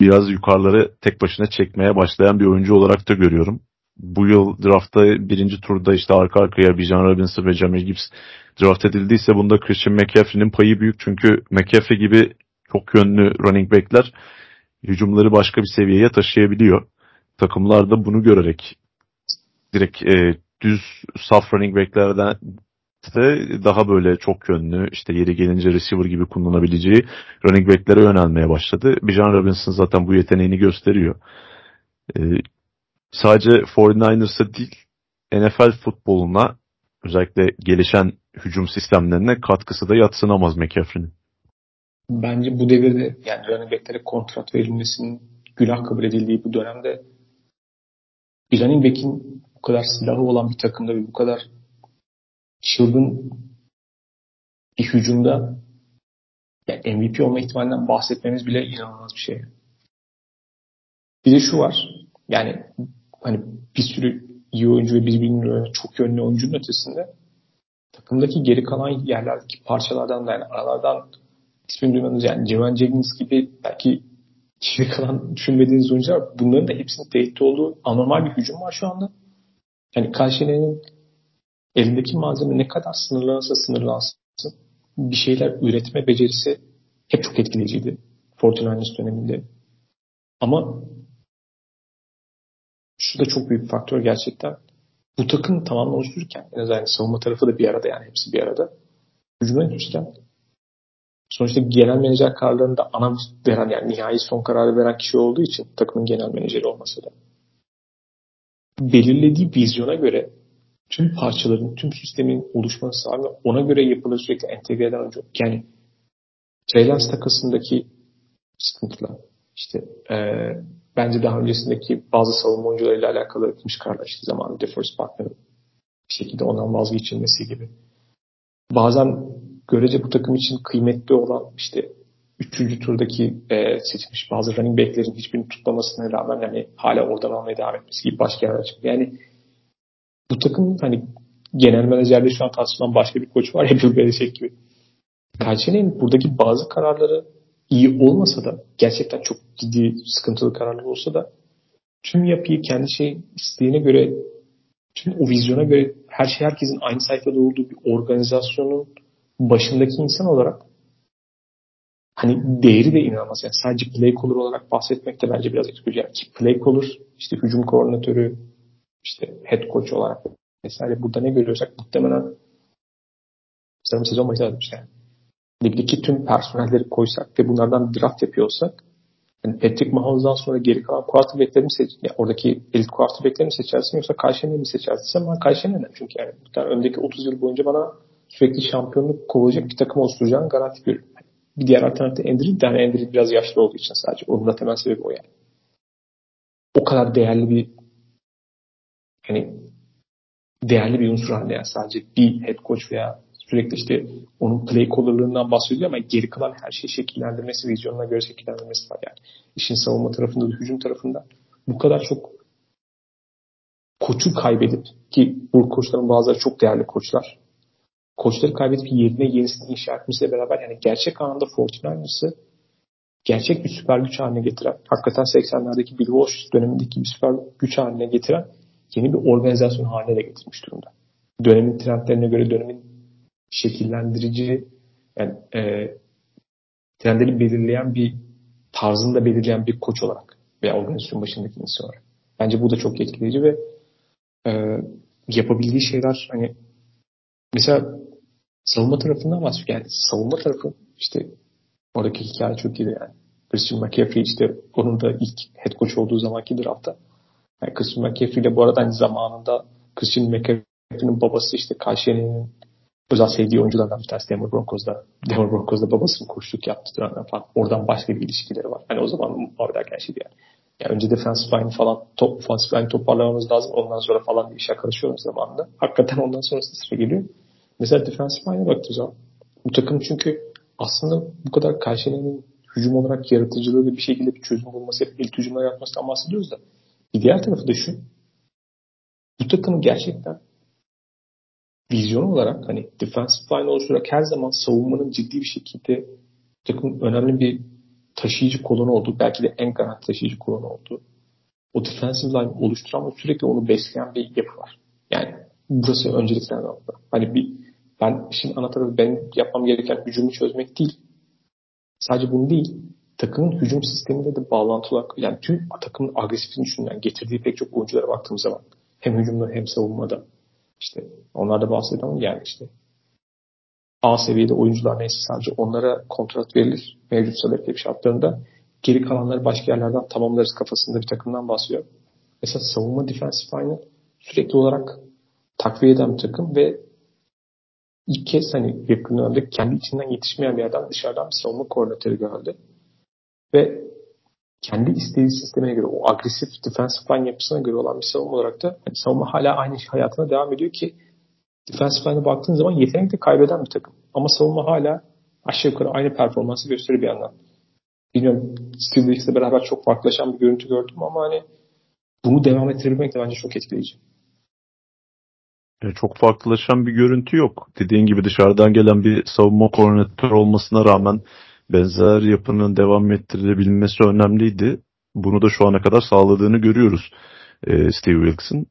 [SPEAKER 2] biraz yukarıları tek başına çekmeye başlayan bir oyuncu olarak da görüyorum. Bu yıl draftta birinci turda işte arka arkaya Bijan Robinson ve Jamie Gibbs draft edildiyse bunda Christian McCaffrey'nin payı büyük. Çünkü McCaffrey gibi çok yönlü running backler hücumları başka bir seviyeye taşıyabiliyor. Takımlar da bunu görerek direkt e, düz saf running backlerden de daha böyle çok yönlü işte yeri gelince receiver gibi kullanabileceği running backlere yönelmeye başladı. Bijan Robinson zaten bu yeteneğini gösteriyor. Ee, sadece 49ers'a değil NFL futboluna özellikle gelişen hücum sistemlerine katkısı da yatsınamaz McCaffrey'nin.
[SPEAKER 1] Bence bu devirde yani running back'lere kontrat verilmesinin günah kabul edildiği bu dönemde bir running back'in bu kadar silahı olan bir takımda ve bu kadar çılgın bir hücumda yani MVP olma ihtimalinden bahsetmemiz bile inanılmaz bir şey. Bir de şu var. Yani hani bir sürü iyi oyuncu ve birbirinin çok yönlü oyuncunun ötesinde takımdaki geri kalan yerlerdeki parçalardan da yani aralardan ismini duymadığınız yani Cevan Jennings gibi belki geri kalan düşünmediğiniz oyuncular bunların da hepsinin tehdit olduğu anormal bir hücum var şu anda. Yani Karşıyener'in elindeki malzeme ne kadar sınırlanırsa sınırlansın bir şeyler üretme becerisi hep çok etkileyiciydi. Fortinandis döneminde. Ama şu da çok büyük bir faktör gerçekten. Bu takım tamamen oluştururken en azından savunma tarafı da bir arada yani hepsi bir arada. Hücuma yetişken sonuçta genel menajer kararlarında ana veren yani nihai son kararı veren kişi olduğu için takımın genel menajeri olması da belirlediği vizyona göre tüm parçaların, tüm sistemin oluşması abi ona göre yapılır sürekli entegre eden oyuncu. Yani Jalen takasındaki sıkıntılar. İşte e, bence daha öncesindeki bazı savunma oyuncularıyla alakalı etmiş kardeşti zamanı DeForest Buckner'ın bir şekilde ondan vazgeçilmesi gibi. Bazen görece bu takım için kıymetli olan işte üçüncü turdaki e, seçilmiş bazı running back'lerin hiçbirini tutmamasına rağmen yani hala oradan almaya devam etmesi gibi başka yerler çıkıyor. Yani bu takım hani genel menajerde şu an tartışılan başka bir koç var ya Bill Belichick gibi. Kayseri'nin buradaki bazı kararları iyi olmasa da gerçekten çok ciddi sıkıntılı kararlar olsa da tüm yapıyı kendi şey isteğine göre tüm o vizyona göre her şey herkesin aynı sayfada olduğu bir organizasyonun başındaki insan olarak hani değeri de inanılmaz. Yani sadece play caller olarak bahsetmek de bence biraz etkili. Yani ki play caller, işte hücum koordinatörü, işte head coach olarak vesaire burada ne görüyorsak muhtemelen sanırım sezon başında demiş yani. Ligdeki tüm personelleri koysak ve bunlardan draft yapıyorsak yani Patrick Mahomes'dan sonra geri kalan quarterback'leri mi seç, yani oradaki elit quarterback'leri mi seçersin yoksa Kayşen'i mi seçersin? Ben Kayşen'den çünkü yani yani öndeki 30 yıl boyunca bana sürekli şampiyonluk kovacak bir takım oluşturacağını garanti görüyorum. Bir diğer alternatif Endry de hani biraz yaşlı olduğu için sadece. Onun da temel sebebi o yani. O kadar değerli bir hani değerli bir unsur haline yani sadece bir head coach veya sürekli işte onun play caller'lığından bahsediyor ama geri kalan her şeyi şekillendirmesi, vizyonuna göre şekillendirmesi var yani. İşin savunma tarafında da hücum tarafında bu kadar çok koçu kaybedip ki bu koçların bazıları çok değerli koçlar. Koçları kaybedip yerine yenisini inşa etmesiyle beraber yani gerçek anlamda 49ers'ı gerçek bir süper güç haline getiren, hakikaten 80'lerdeki Bill Walsh dönemindeki bir süper güç haline getiren yeni bir organizasyon haline de getirmiş durumda. Dönemin trendlerine göre dönemin şekillendirici yani e, trendleri belirleyen bir tarzını da belirleyen bir koç olarak veya organizasyon başındaki insan olarak. Bence bu da çok etkileyici ve e, yapabildiği şeyler hani mesela savunma tarafından bahsediyor. Yani savunma tarafı işte oradaki hikaye çok iyi yani. Christian McCaffrey işte onun da ilk head coach olduğu zamanki draftta. Yani Christian McCaffrey ile bu arada aynı zamanında Christian McCaffrey'nin babası işte Kayseri'nin özel sevdiği oyunculardan bir tanesi Denver Broncos'da. Denver Broncos'da babasının koçluk yaptı dönemden falan. Oradan başka bir ilişkileri var. Hani o zaman ederken şeydi yani. yani önce defensive line falan top, offensive line toparlamamız lazım. Ondan sonra falan bir işe karışıyoruz zamanında. Hakikaten ondan sonrası sıra geliyor. Mesela defensive line'e baktığımız zaman bu takım çünkü aslında bu kadar karşılayanın hücum olarak yaratıcılığı bir şekilde bir çözüm bulması, hep ilk hücumlar yapmasından bahsediyoruz da bir diğer tarafı da şu. Bu takımın gerçekten vizyon olarak hani defensive line oluşturarak her zaman savunmanın ciddi bir şekilde takım önemli bir taşıyıcı kolonu oldu. Belki de en garanti taşıyıcı kolonu oldu. O defensive line oluşturan ve sürekli onu besleyen bir yapı var. Yani burası öncelikler nokta. Hani bir ben işin ana tarafı ben yapmam gereken hücumu çözmek değil. Sadece bunu değil. Takımın hücum sisteminde de bağlantı olarak yani tüm takımın agresifliğini düşünen getirdiği pek çok oyunculara baktığım zaman hem hücumda hem savunmada işte onlar da bahsediyorum yani işte A seviyede oyuncular neyse sadece onlara kontrat verilir mevcut sebep şartlarında. Geri kalanları başka yerlerden tamamlarız kafasında bir takımdan bahsediyor. Mesela savunma defensive line'ı sürekli olarak takviye eden bir takım ve ilk kez hani yakın dönemde kendi içinden yetişmeyen bir yerden dışarıdan bir savunma koordinatörü geldi. Ve kendi istediği sistemine göre o agresif defensive line yapısına göre olan bir savunma olarak da hani savunma hala aynı hayatına devam ediyor ki defensive line'e baktığın zaman yetenekli kaybeden bir takım. Ama savunma hala aşağı yukarı aynı performansı gösteriyor bir yandan. Bilmiyorum Steve Wilkes'le beraber çok farklılaşan bir görüntü gördüm ama hani bunu devam ettirebilmek de bence çok etkileyici.
[SPEAKER 2] Çok farklılaşan bir görüntü yok. Dediğin gibi dışarıdan gelen bir savunma koordinatörü olmasına rağmen benzer yapının devam ettirilebilmesi önemliydi. Bunu da şu ana kadar sağladığını görüyoruz e, Steve Wilkes'ın.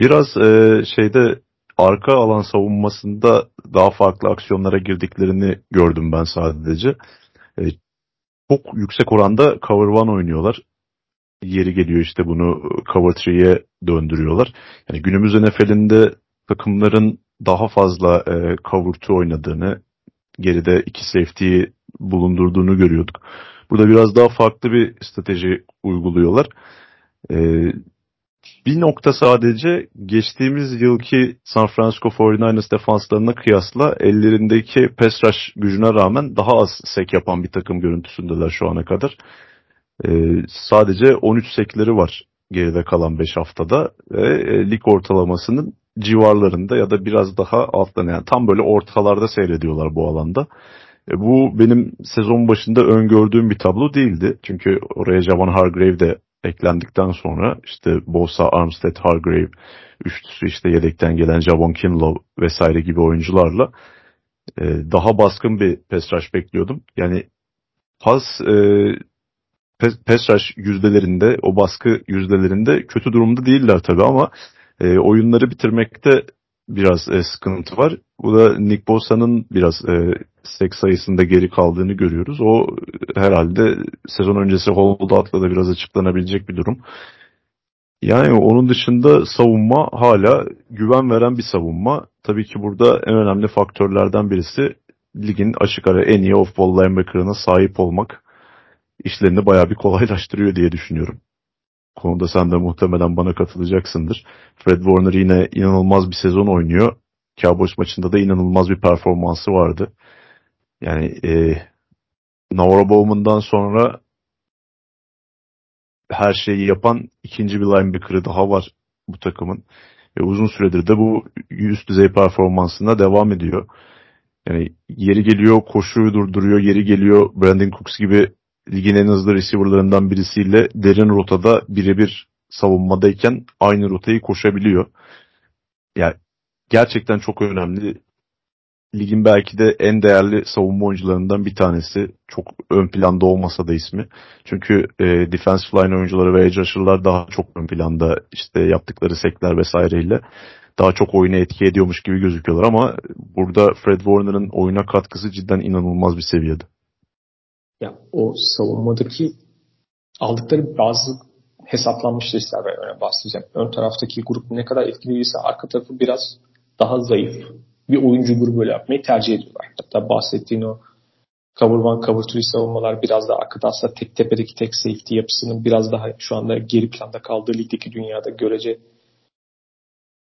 [SPEAKER 2] Biraz e, şeyde arka alan savunmasında daha farklı aksiyonlara girdiklerini gördüm ben sadece. E, çok yüksek oranda cover one oynuyorlar. Yeri geliyor işte bunu cover 3'ye döndürüyorlar. Yani günümüz NFL'inde takımların daha fazla e, cover 2 oynadığını, geride iki safety'yi bulundurduğunu görüyorduk. Burada biraz daha farklı bir strateji uyguluyorlar. Ee, Bir nokta sadece geçtiğimiz yılki San Francisco 49ers defanslarına kıyasla ellerindeki pass rush gücüne rağmen daha az sek yapan bir takım görüntüsündeler şu ana kadar. Ee, sadece 13 sekleri var geride kalan 5 haftada ve e, lig ortalamasının civarlarında ya da biraz daha alttan yani tam böyle ortalarda seyrediyorlar bu alanda. E, bu benim sezon başında öngördüğüm bir tablo değildi. Çünkü oraya Javon Hargrave de eklendikten sonra işte Bosa, Armstead, Hargrave üçlüsü işte yedekten gelen Javon Kinlaw vesaire gibi oyuncularla e, daha baskın bir rush bekliyordum. Yani pas e, rush yüzdelerinde, o baskı yüzdelerinde kötü durumda değiller tabii ama oyunları bitirmekte biraz e, sıkıntı var. Bu da Nick Bosa'nın biraz e, sek sayısında geri kaldığını görüyoruz. O herhalde sezon öncesi holdout'la da biraz açıklanabilecek bir durum. Yani onun dışında savunma hala güven veren bir savunma. Tabii ki burada en önemli faktörlerden birisi ligin açık ara en iyi off-ball linebacker'ına sahip olmak işlerini bayağı bir kolaylaştırıyor diye düşünüyorum. Konuda sen de muhtemelen bana katılacaksındır. Fred Warner yine inanılmaz bir sezon oynuyor. Cowboys maçında da inanılmaz bir performansı vardı. Yani e, Navarro Bowman'dan sonra her şeyi yapan ikinci bir linebacker'ı daha var bu takımın. Ve uzun süredir de bu üst düzey performansına devam ediyor. Yani yeri geliyor koşuyu durduruyor, yeri geliyor Brandon Cooks gibi ligin en hızlı receiver'larından birisiyle derin rotada birebir savunmadayken aynı rotayı koşabiliyor. Yani gerçekten çok önemli. Ligin belki de en değerli savunma oyuncularından bir tanesi. Çok ön planda olmasa da ismi. Çünkü e, defensive line oyuncuları ve edge rusher'lar daha çok ön planda işte yaptıkları sekler vesaireyle daha çok oyuna etki ediyormuş gibi gözüküyorlar ama burada Fred Warner'ın oyuna katkısı cidden inanılmaz bir seviyede
[SPEAKER 1] ya o savunmadaki aldıkları bazı hesaplanmış listeler var. Öne bahsedeceğim. Ön taraftaki grup ne kadar etkiliyse arka tarafı biraz daha zayıf bir oyuncu grubu böyle yapmayı tercih ediyorlar. Hatta bahsettiğin o cover one, cover two savunmalar biraz daha arkada aslında tek tepedeki tek safety yapısının biraz daha şu anda geri planda kaldığı ligdeki dünyada görece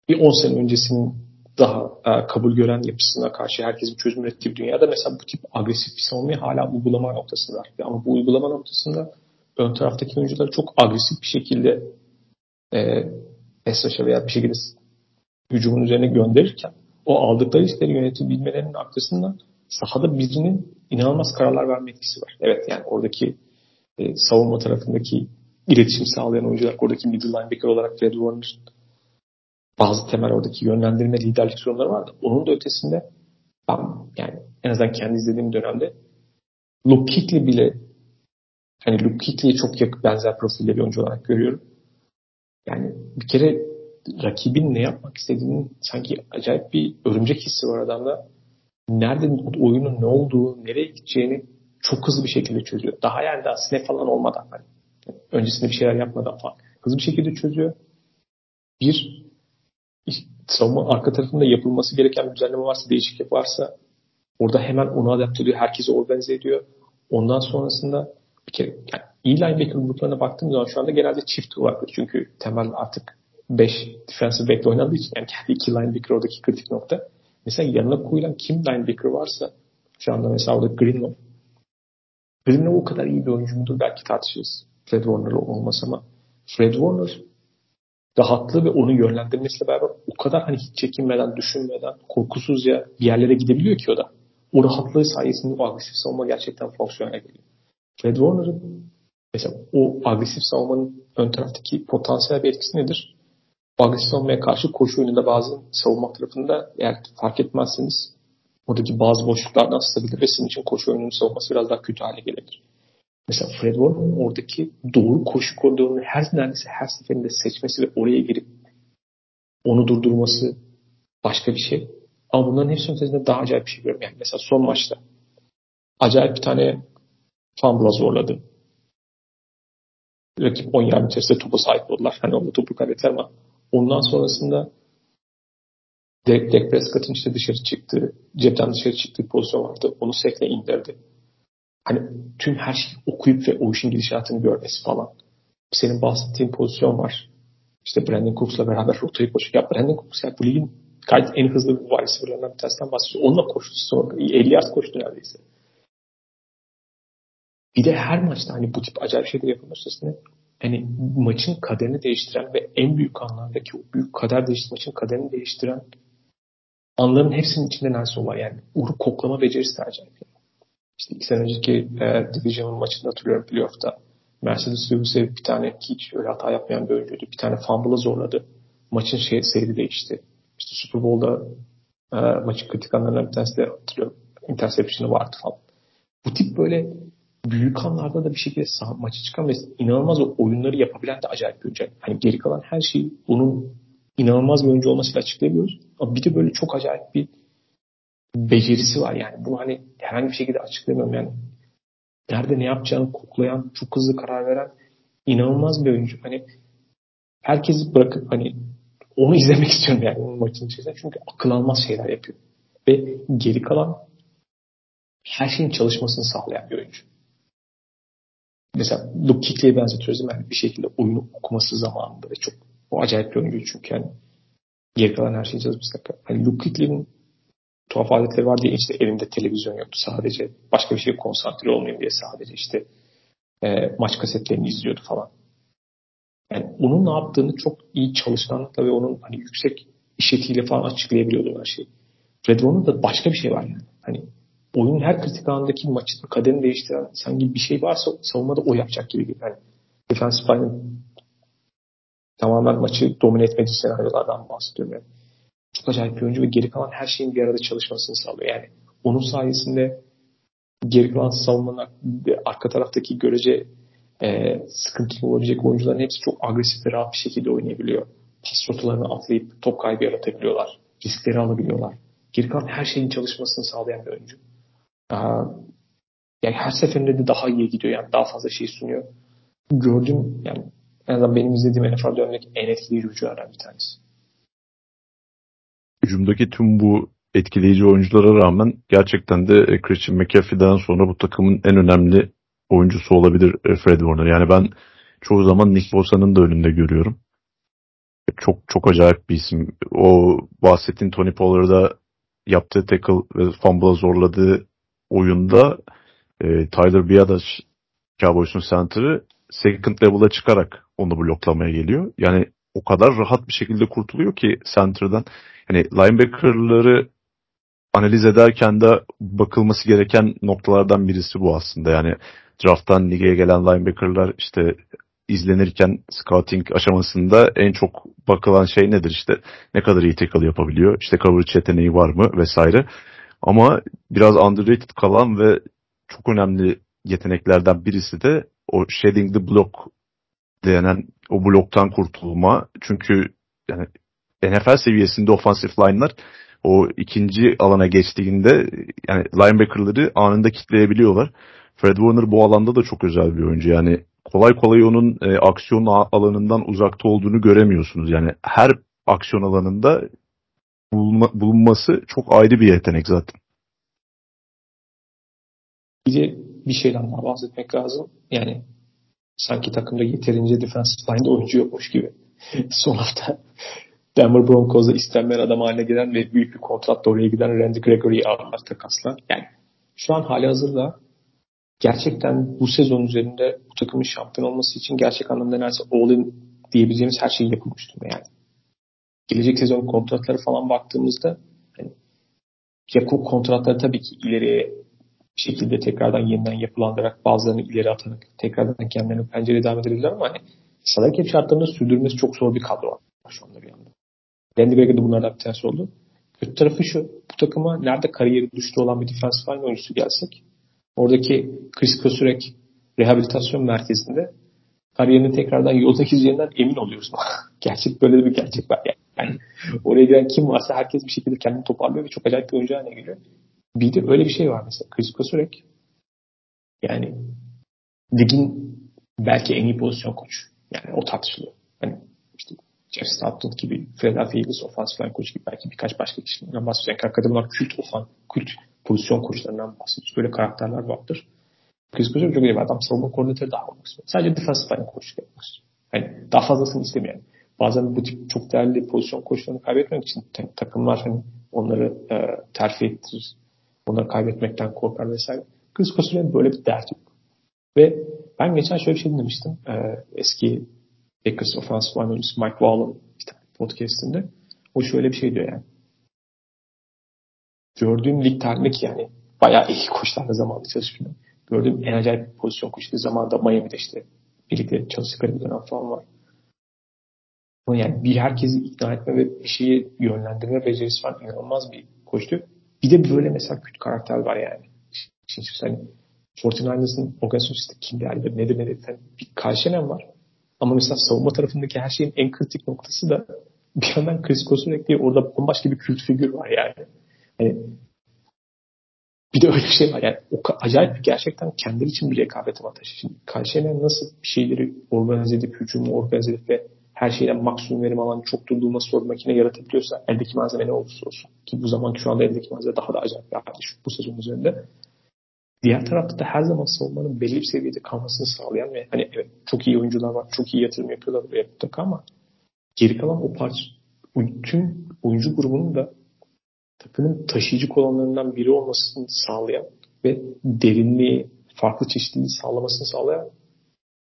[SPEAKER 1] bir 10 sene öncesinin daha e, kabul gören yapısına karşı herkesin çözüm ürettiği bir dünyada mesela bu tip agresif bir savunmayı hala uygulama noktasında. Ama bu uygulama noktasında ön taraftaki oyuncuları çok agresif bir şekilde e, Esraş'a veya bir şekilde hücumun üzerine gönderirken o aldıkları işleri yönetebilmelerinin arkasından sahada birinin inanılmaz kararlar verme etkisi var. Evet yani oradaki e, savunma tarafındaki iletişim sağlayan oyuncular, oradaki middle linebacker olarak Fred Warner bazı temel oradaki yönlendirme liderlik sorunları vardı. Onun da ötesinde ben yani en azından kendi izlediğim dönemde Luke Kuechly bile hani Luke Kuechly'ye çok yakın benzer profilde bir oyuncu olarak görüyorum. Yani bir kere rakibin ne yapmak istediğinin sanki acayip bir örümcek hissi var adamda. Nerede oyunun ne olduğu, nereye gideceğini çok hızlı bir şekilde çözüyor. Daha yani daha snap falan olmadan hani öncesinde bir şeyler yapmadan falan hızlı bir şekilde çözüyor. Bir, savunma arka tarafında yapılması gereken bir düzenleme varsa, değişiklik varsa orada hemen onu adapte ediyor. Herkesi organize ediyor. Ondan sonrasında bir kere yani iyi linebacker gruplarına baktığım zaman şu anda genelde çift vardır. Çünkü temel artık 5 defensive back'le oynandığı için yani kendi iki linebacker oradaki kritik nokta. Mesela yanına koyulan kim linebacker varsa şu anda mesela orada Greenlaw. Greenlaw o kadar iyi bir oyuncu mudur belki tartışırız. Fred Warner'la olmaz ama Fred Warner rahatlığı ve onu yönlendirmesiyle beraber o kadar hani hiç çekinmeden, düşünmeden, korkusuzca bir yerlere gidebiliyor ki o da. O rahatlığı sayesinde o agresif savunma gerçekten fonksiyona geliyor. Fred Warner'ın mesela o agresif savunmanın ön taraftaki potansiyel bir etkisi nedir? O agresif savunmaya karşı koşu oyununda bazı savunma tarafında eğer fark etmezseniz oradaki bazı boşluklardan sızabilir ve sizin için koşu oyununun savunması biraz daha kötü hale gelebilir. Mesela Fred Warner'ın oradaki doğru koşu koridorunu her neredeyse her seferinde seçmesi ve oraya girip onu durdurması başka bir şey. Ama bunların hepsinin ötesinde daha acayip bir şey görüyorum. Yani mesela son maçta acayip bir tane fumble'a zorladı. Rakip 10 yardım içerisinde topa sahip oldular. Hani orada topu kaybettiler ama ondan sonrasında Dak, Dak Prescott'ın işte dışarı çıktığı, cepten dışarı çıktığı pozisyon vardı. Onu sekle indirdi hani tüm her şeyi okuyup ve o işin gidişatını görmesi falan. Senin bahsettiğin pozisyon var. işte Brandon Cooks'la beraber rotayı koşuyor. Ya Brandon Cooks ya bu ligin gayet en hızlı wide receiver'larından bir tanesinden bahsediyor. Onunla koştu sonra. 50 yard koştu neredeyse. Bir de her maçta hani bu tip acayip şeyler yapılma üstesine hani maçın kaderini değiştiren ve en büyük anlamdaki o büyük kader değiştiren maçın kaderini değiştiren anların hepsinin içinde Nelson var. Yani Uğur'u koklama becerisi de acayip. Yani. İşte iki sene önceki e, Division maçında hatırlıyorum playoff'ta. Mercedes Lewis'e bir tane hiç öyle hata yapmayan bir oyuncuydu. Bir tane fumble'a zorladı. Maçın şey, seyri değişti. İşte Super Bowl'da e, maçın kritik anlarından bir tanesi de hatırlıyorum. Interception'ı vardı falan. Bu tip böyle büyük anlarda da bir şekilde sağ, maçı çıkan ve inanılmaz o oyunları yapabilen de acayip bir oyuncu. Hani geri kalan her şeyi onun inanılmaz bir oyuncu olmasıyla açıklayabiliyoruz. Ama bir de böyle çok acayip bir becerisi var yani. Bunu hani herhangi bir şekilde açıklayamıyorum yani. Nerede ne yapacağını koklayan, çok hızlı karar veren inanılmaz bir oyuncu. Hani herkesi bırakıp hani onu izlemek istiyorum yani onun maçın içerisinde. Çünkü akıl almaz şeyler yapıyor. Ve geri kalan her şeyin çalışmasını sağlayan bir oyuncu. Mesela Luke Kuechly'e benzetiyoruz yani bir şekilde oyunu okuması zamanında ve çok o acayip bir oyuncu çünkü yani geri kalan her şeyi çalışması. Hani Luke Kuechly'nin tuhaf adetleri var diye işte elimde televizyon yoktu sadece. Başka bir şeye konsantre olmayayım diye sadece işte e, maç kasetlerini izliyordu falan. Yani onun ne yaptığını çok iyi çalışkanlıkla ve onun hani yüksek işetiyle falan açıklayabiliyordu her şeyi. Warner'da da başka bir şey var yani. Hani oyunun her kritik anındaki maçın kaderini değiştiren sanki bir şey varsa savunmada o yapacak gibi. Yani defensive line'ın tamamen maçı domine etmediği senaryolardan bahsediyorum. Yani çok acayip bir oyuncu ve geri kalan her şeyin bir arada çalışmasını sağlıyor. Yani onun sayesinde geri kalan savunmanın arka taraftaki görece e, sıkıntılı olabilecek oyuncuların hepsi çok agresif ve rahat bir şekilde oynayabiliyor. Pas rotalarını atlayıp top kaybı yaratabiliyorlar. Riskleri alabiliyorlar. Geri kalan her şeyin çalışmasını sağlayan bir oyuncu. Aa, yani her seferinde de daha iyi gidiyor. Yani daha fazla şey sunuyor. Gördüm yani en azından benim izlediğim NFL dönemindeki en etkileyici oyunculardan bir tanesi
[SPEAKER 2] hücumdaki tüm bu etkileyici oyunculara rağmen gerçekten de e, Christian McAfee'den sonra bu takımın en önemli oyuncusu olabilir e, Fred Warner. Yani ben çoğu zaman Nick Bosa'nın da önünde görüyorum. Çok çok acayip bir isim. O bahsettiğin Tony Pollard'a yaptığı tackle ve fumble'a zorladığı oyunda e, Tyler Biadasz Cowboys'un center'ı second level'a çıkarak onu bloklamaya geliyor. Yani o kadar rahat bir şekilde kurtuluyor ki center'dan. Hani linebacker'ları analiz ederken de bakılması gereken noktalardan birisi bu aslında. Yani drafttan ligeye gelen linebacker'lar işte izlenirken scouting aşamasında en çok bakılan şey nedir? İşte ne kadar iyi tackle yapabiliyor? İşte coverage yeteneği var mı? Vesaire. Ama biraz underrated kalan ve çok önemli yeteneklerden birisi de o shedding the block denen o bloktan kurtulma çünkü yani NFL seviyesinde offensive line'lar o ikinci alana geçtiğinde yani linebacker'ları anında kitleyebiliyorlar. Fred Warner bu alanda da çok özel bir oyuncu. Yani kolay kolay onun e, aksiyon alanından uzakta olduğunu göremiyorsunuz. Yani her aksiyon alanında bulunma, bulunması çok ayrı bir yetenek zaten.
[SPEAKER 1] Bir de bir şeyden daha bahsetmek lazım. Yani sanki takımda yeterince defensive line'de oyuncu yokmuş gibi. Son hafta Denver Broncos'a istenmeyen adam haline gelen ve büyük bir kontratla oraya giden Randy Gregory'i aldılar takasla. Yani şu an hali hazırda gerçekten bu sezon üzerinde bu takımın şampiyon olması için gerçek anlamda neredeyse all-in diyebileceğimiz her şey yapılmış durumda yani. Gelecek sezon kontratları falan baktığımızda yani Jakub kontratları tabii ki ileriye şekilde tekrardan yeniden yapılandırarak bazılarını ileri atarak tekrardan kendilerini pencereye devam edebilirler ama hani salary şartlarında sürdürmesi çok zor bir kadro var şu anda bir anda. Randy Gregory de bunlardan bir tanesi oldu. Kötü tarafı şu. Bu takıma nerede kariyeri düştü olan bir defensive line oyuncusu gelsek oradaki Chris Kosurek rehabilitasyon merkezinde kariyerini tekrardan yolda gideceğinden emin oluyoruz. gerçek böyle bir gerçek var. Yani oraya giren kim varsa herkes bir şekilde kendini toparlıyor ve çok acayip bir oyuncu haline geliyor. Bir de öyle bir şey var mesela. Chris Kosurek yani ligin belki en iyi pozisyon koç. Yani o tartışılıyor. Hani Jeff Statton gibi Philadelphia Eagles offensive line koçu gibi belki birkaç başka kişiden bahsedecek. Hakikaten bunlar kült ofan, kült pozisyon koçlarından bahsediyoruz. Böyle karakterler vardır. Chris Coulter çok iyi bir adam. Savunma koordinatörü daha olmak istiyor. Sadece defensive line koçluk yapmak istiyor. Yani daha fazlasını istemeyen. bazen bu tip çok değerli pozisyon koşularını kaybetmek için takımlar hani onları e, terfi ettirir. Onları kaybetmekten korkar vesaire. Chris Kosure'nin böyle bir derdi yok. Ve ben geçen şöyle bir şey dinlemiştim. E, eski Packers Offensive Line Mike Wall'ın işte podcastinde. O şöyle bir şey diyor yani. Gördüğüm lig tarihindeki yani bayağı iyi koçlarla zamanında çalışmıyor. Gördüğüm en acayip pozisyon koşu. Zamanında Miami'de işte birlikte çalıştıkları bir dönem falan var. Ama yani bir herkesi ikna etme ve bir şeyi yönlendirme becerisi var. İnanılmaz bir koştu. Bir de böyle mesela kötü karakter var yani. Şimdi hani 49ers'ın organizasyon sistemi kim değerlidir, nedir nedir. Yani bir Karşenen var. Ama mesela savunma tarafındaki her şeyin en kritik noktası da bir yandan Chris Kosunek diye orada bambaşka bir kült figür var yani. yani bir de öyle bir şey var. Yani o acayip gerçekten kendileri için bir rekabet avantajı. Şimdi Karşıyaka nasıl bir şeyleri organize edip, hücumu organize edip ve her şeyden maksimum verim alan çok durdurma soru makine yaratabiliyorsa eldeki malzeme ne olursa olsun. Ki bu zaman şu anda eldeki malzeme daha da acayip bir artış bu sezon üzerinde. Diğer tarafta da her zaman savunmanın belli bir seviyede kalmasını sağlayan ve hani evet çok iyi oyuncular var, çok iyi yatırım yapıyorlar buraya mutlaka ama geri kalan o parça tüm oyuncu grubunun da takımın taşıyıcı kolonlarından biri olmasını sağlayan ve derinliği, farklı çeşitliliği sağlamasını sağlayan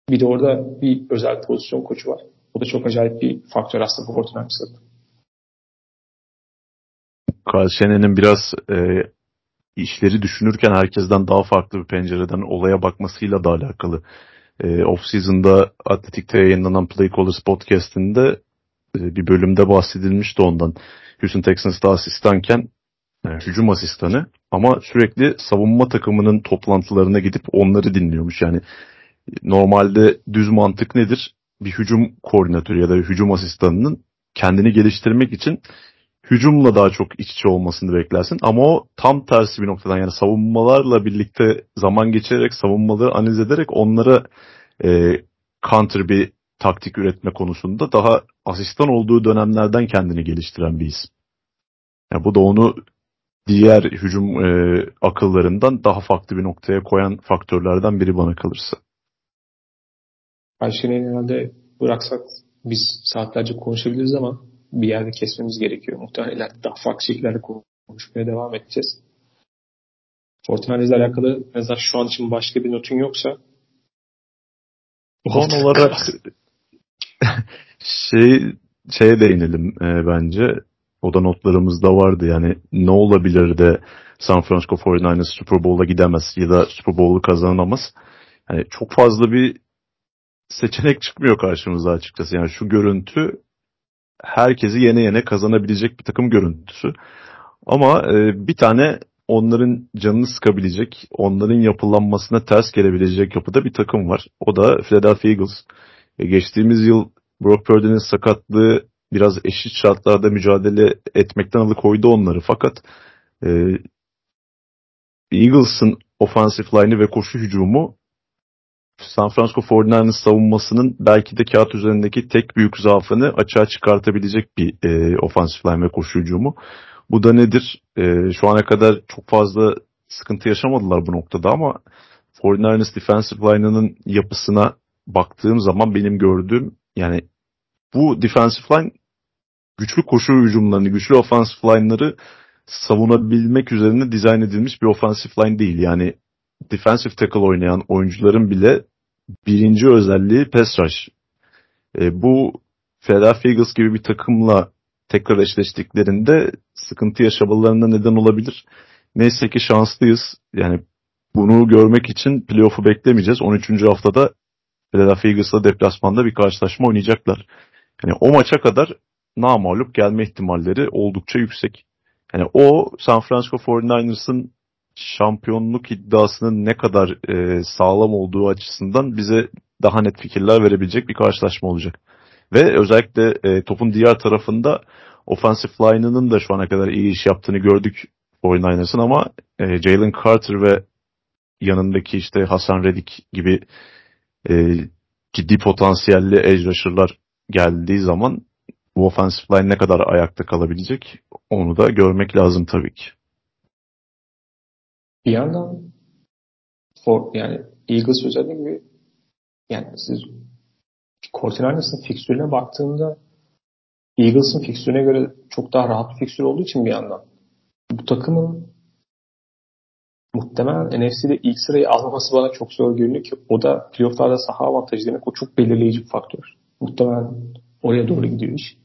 [SPEAKER 1] bir de orada bir özel pozisyon koçu var. O da çok acayip bir faktör aslında bu Fortnite'da.
[SPEAKER 2] Karşıyene'nin biraz e, işleri düşünürken herkesten daha farklı bir pencereden olaya bakmasıyla da alakalı. E, Off-season'da Atletik'te yayınlanan Play Callers podcast'inde e, bir bölümde bahsedilmişti ondan. Houston Texans'ta asistanken e, hücum asistanı ama sürekli savunma takımının toplantılarına gidip onları dinliyormuş. Yani normalde düz mantık nedir? Bir hücum koordinatörü ya da hücum asistanının kendini geliştirmek için hücumla daha çok iç içe olmasını beklersin. Ama o tam tersi bir noktadan yani savunmalarla birlikte zaman geçirerek savunmaları analiz ederek onlara e, counter bir taktik üretme konusunda daha asistan olduğu dönemlerden kendini geliştiren bir isim. Yani bu da onu diğer hücum e, akıllarından daha farklı bir noktaya koyan faktörlerden biri bana kalırsa.
[SPEAKER 1] Ayşe'nin herhalde bıraksak biz saatlerce konuşabiliriz ama bir yerde kesmemiz gerekiyor. Muhtemelen daha farklı şekillerde konuşmaya devam edeceğiz. Fortnite ile alakalı mesela şu an için başka bir notun yoksa
[SPEAKER 2] Son olarak şey şeye değinelim e, bence. O da notlarımızda vardı yani ne olabilir de San Francisco 49ers Super Bowl'a gidemez ya da Super Bowl'u kazanamaz. Yani çok fazla bir seçenek çıkmıyor karşımıza açıkçası. Yani şu görüntü herkesi yene yene kazanabilecek bir takım görüntüsü. Ama e, bir tane onların canını sıkabilecek, onların yapılanmasına ters gelebilecek yapıda bir takım var. O da Philadelphia Eagles. E, geçtiğimiz yıl Brock Purdy'nin sakatlığı biraz eşit şartlarda mücadele etmekten alıkoydu onları. Fakat e, Eagles'ın offensive line'ı ve koşu hücumu San Francisco 49ers savunmasının belki de kağıt üzerindeki tek büyük zaafını açığa çıkartabilecek bir e, offensive line ve koşu hücumu. Bu da nedir? E, şu ana kadar çok fazla sıkıntı yaşamadılar bu noktada ama 49ers defensive line'ının yapısına baktığım zaman benim gördüğüm yani bu defensive line güçlü koşu hücumlarını, güçlü offensive line'ları savunabilmek üzerine dizayn edilmiş bir offensive line değil. Yani defensive tackle oynayan oyuncuların bile birinci özelliği pass rush. E, bu Philadelphia Eagles gibi bir takımla tekrar eşleştiklerinde sıkıntı yaşamalarına neden olabilir. Neyse ki şanslıyız. Yani bunu görmek için playoff'u beklemeyeceğiz. 13. haftada Philadelphia Eagles'la deplasmanda bir karşılaşma oynayacaklar. Yani o maça kadar namalup gelme ihtimalleri oldukça yüksek. Yani o San Francisco 49ers'ın şampiyonluk iddiasının ne kadar e, sağlam olduğu açısından bize daha net fikirler verebilecek bir karşılaşma olacak. Ve özellikle e, topun diğer tarafında offensive line'ının da şu ana kadar iyi iş yaptığını gördük 49ers'ın ama e, Jalen Carter ve yanındaki işte Hasan Reddick gibi e, ciddi potansiyelli edge rusher'lar geldiği zaman bu offensive line ne kadar ayakta kalabilecek onu da görmek lazım tabii ki.
[SPEAKER 1] Bir yandan for, yani Eagles özellikle gibi yani siz Cortinanes'ın fikstürüne baktığında Eagles'ın fikstürüne göre çok daha rahat bir fikstür olduğu için bir yandan bu takımın muhtemelen NFC'de ilk sırayı alması bana çok zor görünüyor ki o da playofflarda saha avantajı demek o çok belirleyici bir faktör. Muhtemelen oraya doğru gidiyor iş.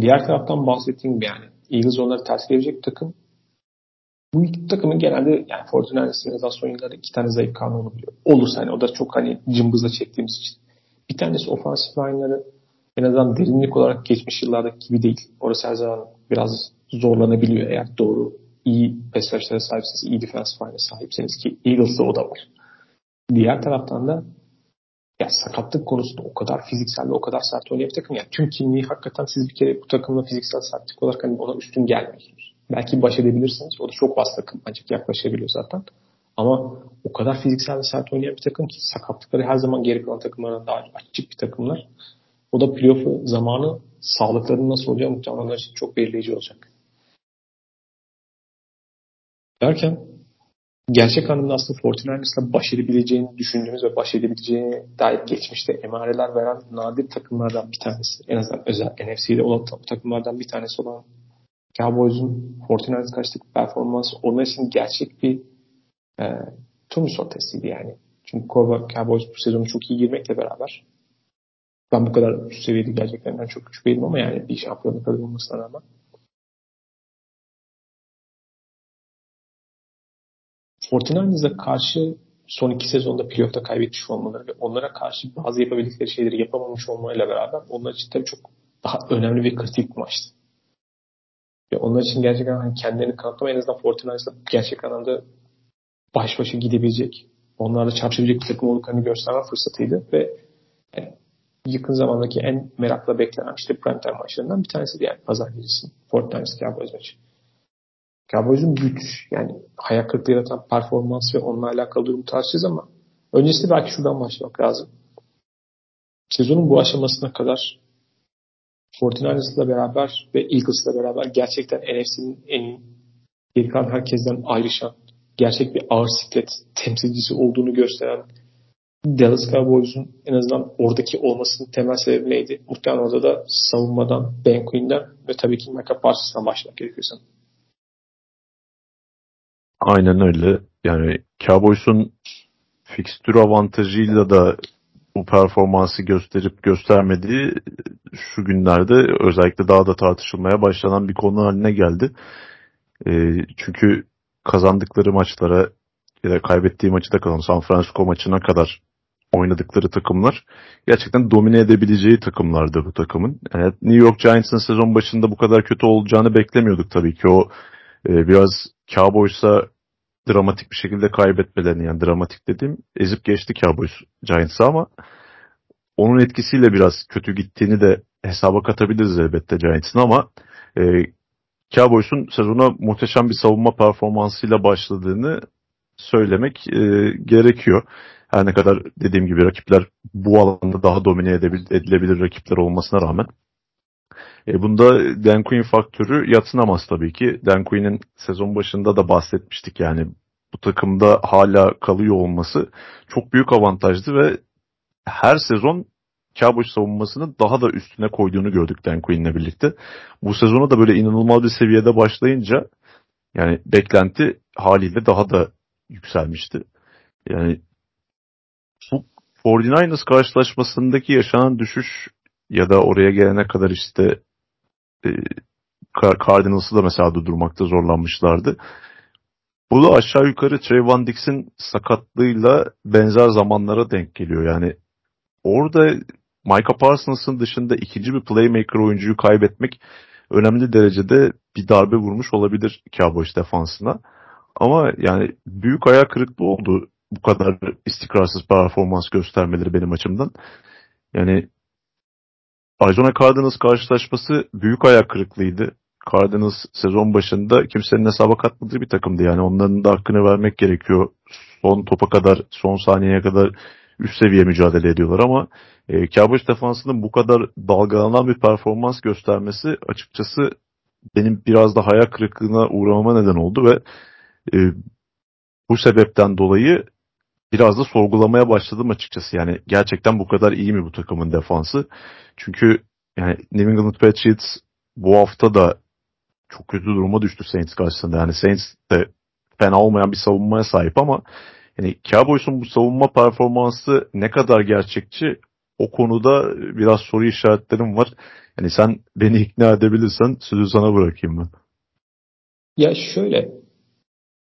[SPEAKER 1] Diğer taraftan bahsettiğim gibi yani Eagles onları ters gelecek bir takım. Bu iki takımın genelde yani en son yıllarda iki tane zayıf kanı olabiliyor. Olursa hani o da çok hani cımbızla çektiğimiz için. Bir tanesi ofansif line'ları en azından derinlik olarak geçmiş yıllardaki gibi değil. Orası her zaman biraz zorlanabiliyor eğer doğru iyi pass rush'lara sahipseniz, iyi defensive line'e sahipseniz ki Eagles'da o da var. Diğer taraftan da ya sakatlık konusunda o kadar fiziksel ve o kadar sert oynayan bir takım. Yani tüm kimliği hakikaten siz bir kere bu takımla fiziksel sertlik olarak hani ona üstün gelmiyorsunuz. Belki baş edebilirsiniz. O da çok bas takım. Ancak yaklaşabiliyor zaten. Ama o kadar fiziksel ve sert oynayan bir takım ki sakatlıkları her zaman geri kalan takımlara daha açık bir takımlar. O da playoff zamanı sağlıklarının nasıl olacağı muhtemelen için çok belirleyici olacak. Derken gerçek anlamda aslında 49ers'la baş edebileceğini düşündüğümüz ve baş edebileceğini dair geçmişte emareler veren nadir takımlardan bir tanesi. En azından özel NFC'de olan takımlardan bir tanesi olan Cowboys'un 49ers karşıtaki performansı onlar için gerçek bir e, turnusol testiydi yani. Çünkü Cowboys bu sezonu çok iyi girmekle beraber ben bu kadar üst seviyede gerçekten çok küçük ama yani bir şampiyonluk adayı olmasına rağmen 49ers'a karşı son iki sezonda playoff'ta kaybetmiş olmaları ve onlara karşı bazı yapabildikleri şeyleri yapamamış olmayla beraber onlar için tabii çok daha önemli ve kritik maçtı. Ve onlar için gerçekten hani kendilerini kanıtlama en azından 49ers'la gerçek anlamda baş başa gidebilecek, onlarla çarpışabilecek bir takım olduklarını gösterme fırsatıydı ve yani yakın zamandaki en merakla beklenen işte primetime maçlarından bir tanesi yani pazar gecesi 49ers Cowboys maçı. Cowboys'un güç yani hayal kırıklığı yaratan performans ve onunla alakalı durum tartışacağız ama öncesinde belki şuradan başlamak lazım. Sezonun bu aşamasına kadar 49ers'la beraber ve Eagles'la beraber gerçekten NFC'nin en geri kalan herkesten ayrışan gerçek bir ağır siklet temsilcisi olduğunu gösteren Dallas Cowboys'un en azından oradaki olmasının temel sebebi neydi? Muhtemelen orada da savunmadan, Ben Quinn'den ve tabii ki Micah Parsons'dan başlamak gerekiyor sanırım.
[SPEAKER 2] Aynen öyle. Yani Cowboys'un fikstür avantajıyla da bu performansı gösterip göstermediği şu günlerde özellikle daha da tartışılmaya başlanan bir konu haline geldi. E, çünkü kazandıkları maçlara ya da kaybettiği maçı da kazan San Francisco maçına kadar oynadıkları takımlar gerçekten domine edebileceği takımlardı bu takımın. Yani New York Giants'ın sezon başında bu kadar kötü olacağını beklemiyorduk tabii ki. O e, biraz Cowboys'a dramatik bir şekilde kaybetmelerini yani dramatik dediğim ezip geçti Cowboys Giants'a ama onun etkisiyle biraz kötü gittiğini de hesaba katabiliriz elbette Giants'ın ama e, Cowboys'un sezona muhteşem bir savunma performansıyla başladığını söylemek e, gerekiyor. Her ne kadar dediğim gibi rakipler bu alanda daha domine edilebilir rakipler olmasına rağmen. E, bunda Dan Quinn faktörü yatsınamaz tabii ki. Dan Quinn'in sezon başında da bahsetmiştik yani bu takımda hala kalıyor olması çok büyük avantajdı ve her sezon Cowboys savunmasını daha da üstüne koyduğunu gördük Dan Quinn'le birlikte. Bu sezona da böyle inanılmaz bir seviyede başlayınca yani beklenti haliyle daha da yükselmişti. Yani bu 49ers karşılaşmasındaki yaşanan düşüş ya da oraya gelene kadar işte e, Cardinals'ı da mesela durdurmakta zorlanmışlardı. Bu da aşağı yukarı Trayvon Dix'in sakatlığıyla benzer zamanlara denk geliyor. Yani orada Micah Parsons'ın dışında ikinci bir playmaker oyuncuyu kaybetmek önemli derecede bir darbe vurmuş olabilir Cowboys defansına. Ama yani büyük ayak kırıklığı oldu bu kadar istikrarsız performans göstermeleri benim açımdan. Yani Arizona Cardinals karşılaşması büyük ayak kırıklığıydı. Cardinals sezon başında kimsenin hesaba katmadığı bir takımdı. Yani onların da hakkını vermek gerekiyor. Son topa kadar, son saniyeye kadar üst seviye mücadele ediyorlar ama e, Cowboys defansının bu kadar dalgalanan bir performans göstermesi açıkçası benim biraz da hayal kırıklığına uğramama neden oldu ve e, bu sebepten dolayı biraz da sorgulamaya başladım açıkçası. Yani gerçekten bu kadar iyi mi bu takımın defansı? Çünkü yani New England Patriots bu hafta da çok kötü duruma düştü Saints karşısında. Yani Saints de fena olmayan bir savunmaya sahip ama yani Cowboys'un bu savunma performansı ne kadar gerçekçi o konuda biraz soru işaretlerim var. Yani sen beni ikna edebilirsen sözü sana bırakayım ben.
[SPEAKER 1] Ya şöyle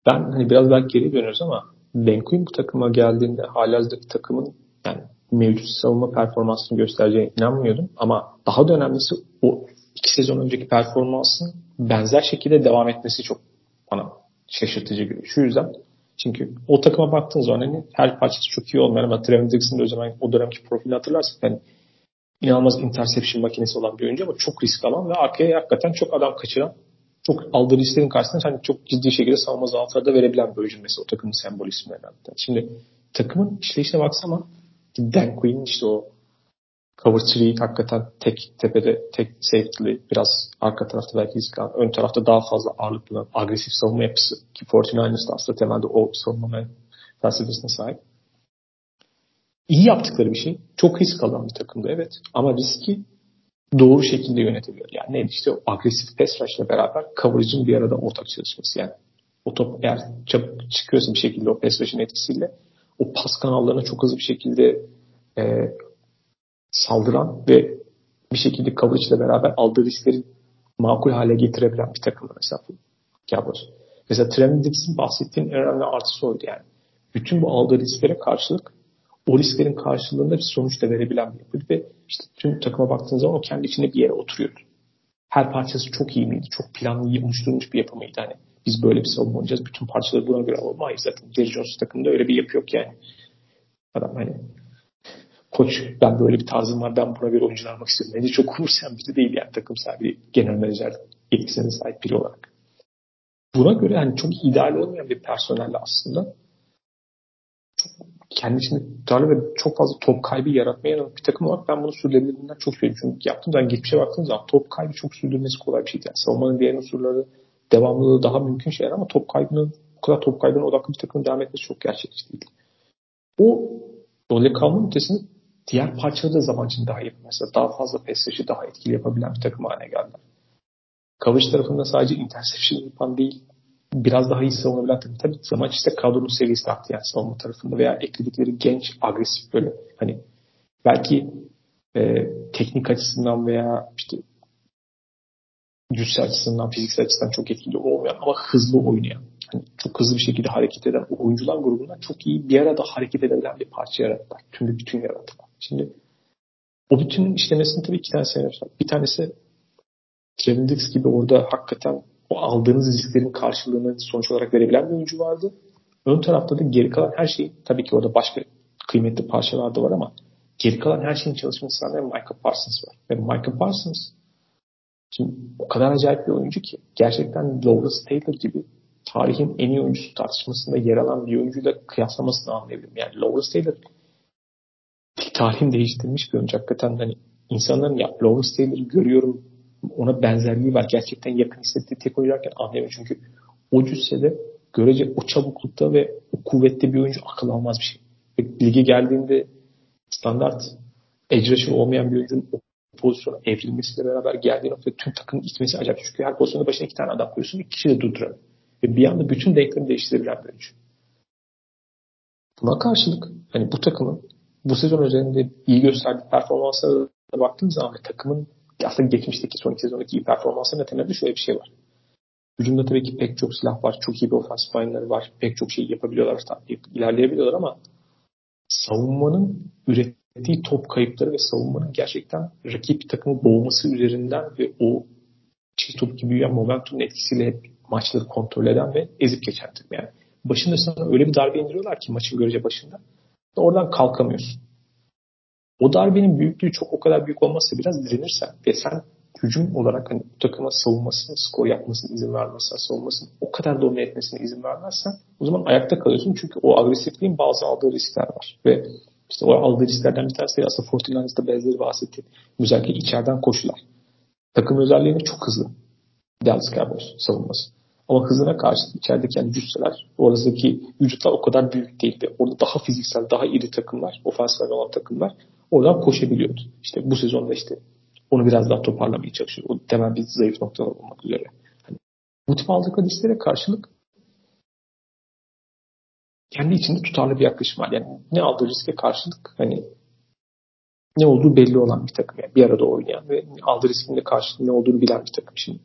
[SPEAKER 1] ben hani biraz daha geri dönüyoruz ama Quinn bu takıma geldiğinde halihazırdaki takımın yani mevcut savunma performansını göstereceğine inanmıyordum. Ama daha da önemlisi o iki sezon önceki performansın benzer şekilde devam etmesi çok bana şaşırtıcı geliyor. Şu yüzden çünkü o takıma baktığınız zaman hani her parçası çok iyi olmayan ama Trevor Dixon o zaman o dönemki profili hatırlarsak yani inanılmaz interception makinesi olan bir oyuncu ama çok risk alan ve arkaya hakikaten çok adam kaçıran çok aldığı risklerin karşısında hani çok ciddi şekilde savunma zaafları da verebilen bir oyuncu mesela o takımın sembol isimlerinden. Şimdi takımın işleyişine baksana Dan Quinn işte o cover 3 hakikaten tek tepede tek safety'li biraz arka tarafta belki risk alan ön tarafta daha fazla ağırlıklı agresif savunma yapısı ki 49ers da aslında temelde o savunma felsefesine sahip. İyi yaptıkları bir şey. Çok risk alan bir takımda evet. Ama riski doğru şekilde yönetebiliyor. Yani ne işte agresif pass rush ile beraber coverage'ın bir arada ortak çalışması. Yani o top eğer çabuk çıkıyorsa bir şekilde o pass rush'ın etkisiyle o pas kanallarına çok hızlı bir şekilde e, saldıran ve bir şekilde coverage ile beraber aldığı riskleri makul hale getirebilen bir takım mesela bu Cowboys. Mesela Trevor Dix'in bahsettiğin en önemli artısı oydu yani. Bütün bu aldığı risklere karşılık o risklerin karşılığında bir sonuç da verebilen bir yapıydı ve işte tüm takıma baktığınız zaman o kendi içinde bir yere oturuyordu. Her parçası çok iyi miydi? Çok planlı, iyi oluşturulmuş bir yapı mıydı? Hani biz böyle bir savunma oynayacağız. Bütün parçaları buna göre alalım. Hayır zaten Jerry Jones takımında öyle bir yapı yok yani. Adam hani koç ben böyle bir tarzım var ben buna göre oyuncular almak istiyorum. Bence çok umursayan biri değil yani takım sahibi genel menajer yetkisine sahip biri olarak. Buna göre yani çok ideal olmayan bir personelle aslında çok kendisini tutarlı ve çok fazla top kaybı yaratmayan bir takım olarak ben bunu sürdürülebilirliğinden çok söylüyorum. Çünkü yaptığım zaman geçmişe baktığım zaman top kaybı çok sürdürmesi kolay bir şey değil. Yani savunmanın diğer unsurları devamlılığı daha mümkün şeyler ama top kaybının bu kadar top kaybına odaklı bir takım devam etmesi çok gerçekçi değil. O öyle kalmanın ötesinde diğer parçaları da zaman için daha iyi. Mesela daha fazla pes daha etkili yapabilen bir takım haline geldiler. Coverage tarafında sadece interception yapan değil, biraz daha iyi savunabilen takım. Tabii zaman işte kadronun seviyesi arttı yani savunma tarafında veya ekledikleri genç, agresif böyle hani belki e, teknik açısından veya işte cüssel açısından, fiziksel açısından çok etkili olmayan ama hızlı oynayan, hani çok hızlı bir şekilde hareket eden oyuncular grubundan çok iyi bir arada hareket edebilen bir parça yarattılar. Tüm bir bütün yarattılar. Şimdi o bütünün işlemesini tabii iki tane sebep var. Bir tanesi Trevin gibi orada hakikaten o aldığınız risklerin karşılığını sonuç olarak verebilen bir oyuncu vardı. Ön tarafta da geri kalan her şey tabii ki orada başka kıymetli parçalar da var ama geri kalan her şeyin çalışması sağlayan Michael Parsons var. Ve Michael Parsons şimdi o kadar acayip bir oyuncu ki gerçekten Lawrence Taylor gibi tarihin en iyi oyuncusu tartışmasında yer alan bir oyuncuyla kıyaslamasını anlayabilirim. Yani Lawrence Taylor tarihin değiştirmiş bir oyuncu. Hakikaten hani insanların ya Lawrence Taylor'ı görüyorum ona benzerliği var. Gerçekten yakın hissettiği tek oynarken anlayamıyor. Çünkü o cüssede görece o çabuklukta ve o kuvvetli bir oyuncu akıl almaz bir şey. Ve lige geldiğinde standart ecraşı olmayan bir oyuncunun o pozisyona evrilmesiyle beraber geldiği noktada tüm takım itmesi acayip. Çünkü her pozisyonda başına iki tane adam koyuyorsun. iki kişi de durduramıyor. Ve bir anda bütün denklemi değiştirebilen bir oyuncu. Buna karşılık hani bu takımın bu sezon üzerinde iyi gösterdiği performanslara baktığımız zaman takımın aslında geçmişteki son iki sezondaki iyi performanslarının temelinde şöyle bir şey var. Hücumda tabii ki pek çok silah var. Çok iyi bir ofans line'ları var. Pek çok şey yapabiliyorlar. ilerleyebiliyorlar ama savunmanın ürettiği top kayıpları ve savunmanın gerçekten rakip takımı boğması üzerinden ve o çift top gibi büyüyen momentumun etkisiyle hep maçları kontrol eden ve ezip geçen takım. Yani başında sana öyle bir darbe indiriyorlar ki maçın görece başında. Oradan kalkamıyorsun o darbenin büyüklüğü çok o kadar büyük olmazsa biraz direnirsen ve sen hücum olarak hani bu takıma savunmasını, skor yapmasına izin vermezsen, savunmasını o kadar domine etmesine izin vermezsen o zaman ayakta kalıyorsun. Çünkü o agresifliğin bazı aldığı riskler var. Ve işte o aldığı risklerden bir tanesi aslında Fortinanes'da benzeri bahsetti. Özellikle içeriden koşular. Takım özelliğini çok hızlı. Dallas Cowboys savunması. Ama hızına karşı içerideki yani cüsseler, oradaki vücutlar o kadar büyük değildi. Orada daha fiziksel, daha iri takımlar, ofansifler olan takımlar oradan koşabiliyordu. İşte bu sezonda işte onu biraz daha toparlamaya çalışıyor. O temel bir zayıf noktalar olmak üzere. Hani, bu tip aldıkları risklere karşılık kendi içinde tutarlı bir yaklaşım var. Yani ne aldığı riske karşılık hani ne olduğu belli olan bir takım. Yani bir arada oynayan ve aldığı riskin de karşılık ne olduğunu bilen bir takım şimdi.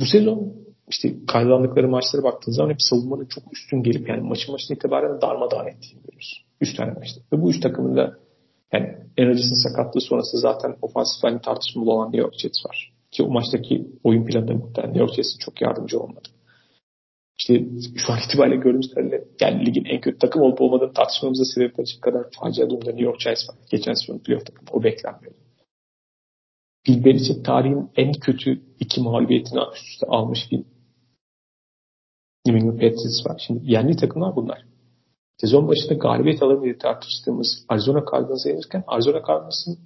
[SPEAKER 1] Bu sezon işte kazandıkları maçlara baktığınız zaman hep savunmanın çok üstün gelip yani maçın başına itibaren darmadağın ettiğini görüyoruz. Üç tane maçta. Ve bu üç takımın da yani Aaron sakatlığı sonrası zaten ofansif hani tartışmalı olan New York Jets var. Ki o maçtaki oyun planında muhtemelen New York Jets'in çok yardımcı olmadı. İşte şu an itibariyle gördüğümüz kadarıyla yani ligin en kötü takım olup olmadığını tartışmamıza sebep olacak kadar facia durumda New York Giants var. Geçen sezon playoff takımı. O beklenmiyordu. Bill Belichick tarihin en kötü iki mağlubiyetini üst üste almış bir New England Patriots var. Şimdi yerli takımlar bunlar. Sezon başında galibiyet alır diye tartıştığımız Arizona Cardinals'a yenirken Arizona Cardinals'ın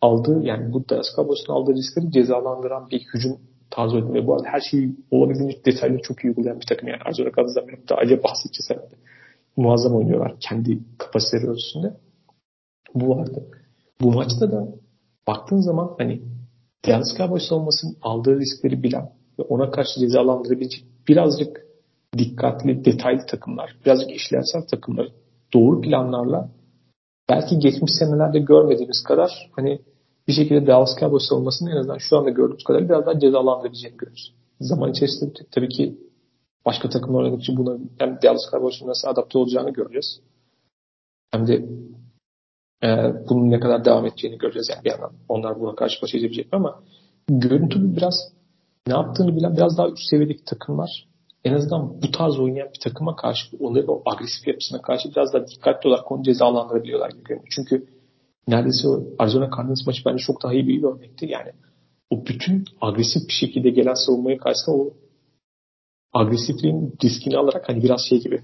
[SPEAKER 1] aldığı yani bu Dallas Cowboys'un aldığı riskleri cezalandıran bir hücum tarzı oynadı. Ve bu arada her şeyi olabildiğince detaylı çok iyi uygulayan bir takım. Yani Arizona Cardinals'dan benim daha acayip bahsedeceğiz herhalde. Muazzam oynuyorlar kendi kapasiteleri ölçüsünde. Bu vardı. Bu maçta da baktığın zaman hani Dallas Cowboys savunmasının aldığı riskleri bilen ve ona karşı cezalandırabilecek birazcık dikkatli, detaylı takımlar, birazcık işlevsel takımlar doğru planlarla belki geçmiş senelerde görmediğimiz kadar hani bir şekilde Dallas Cowboys savunmasının en azından şu anda gördüğümüz kadar biraz daha cezalandırabileceğini görüyoruz. Zaman içerisinde tabii ki başka takımlar oynadıkça buna hem Dallas Cowboys'un nasıl adapte olacağını göreceğiz. Hem de e, bunun ne kadar devam edeceğini göreceğiz. Yani bir yandan onlar buna karşı baş edebilecek ama görüntü biraz ne yaptığını bilen biraz daha üst seviyedeki takımlar en azından bu tarz oynayan bir takıma karşı onların o agresif yapısına karşı biraz daha dikkatli olarak onu cezalandırabiliyorlar gibi görünüyor. Çünkü neredeyse o Arizona Cardinals maçı bence çok daha iyi bir örnekti. Yani o bütün agresif bir şekilde gelen savunmaya karşı o agresifliğin riskini alarak hani biraz şey gibi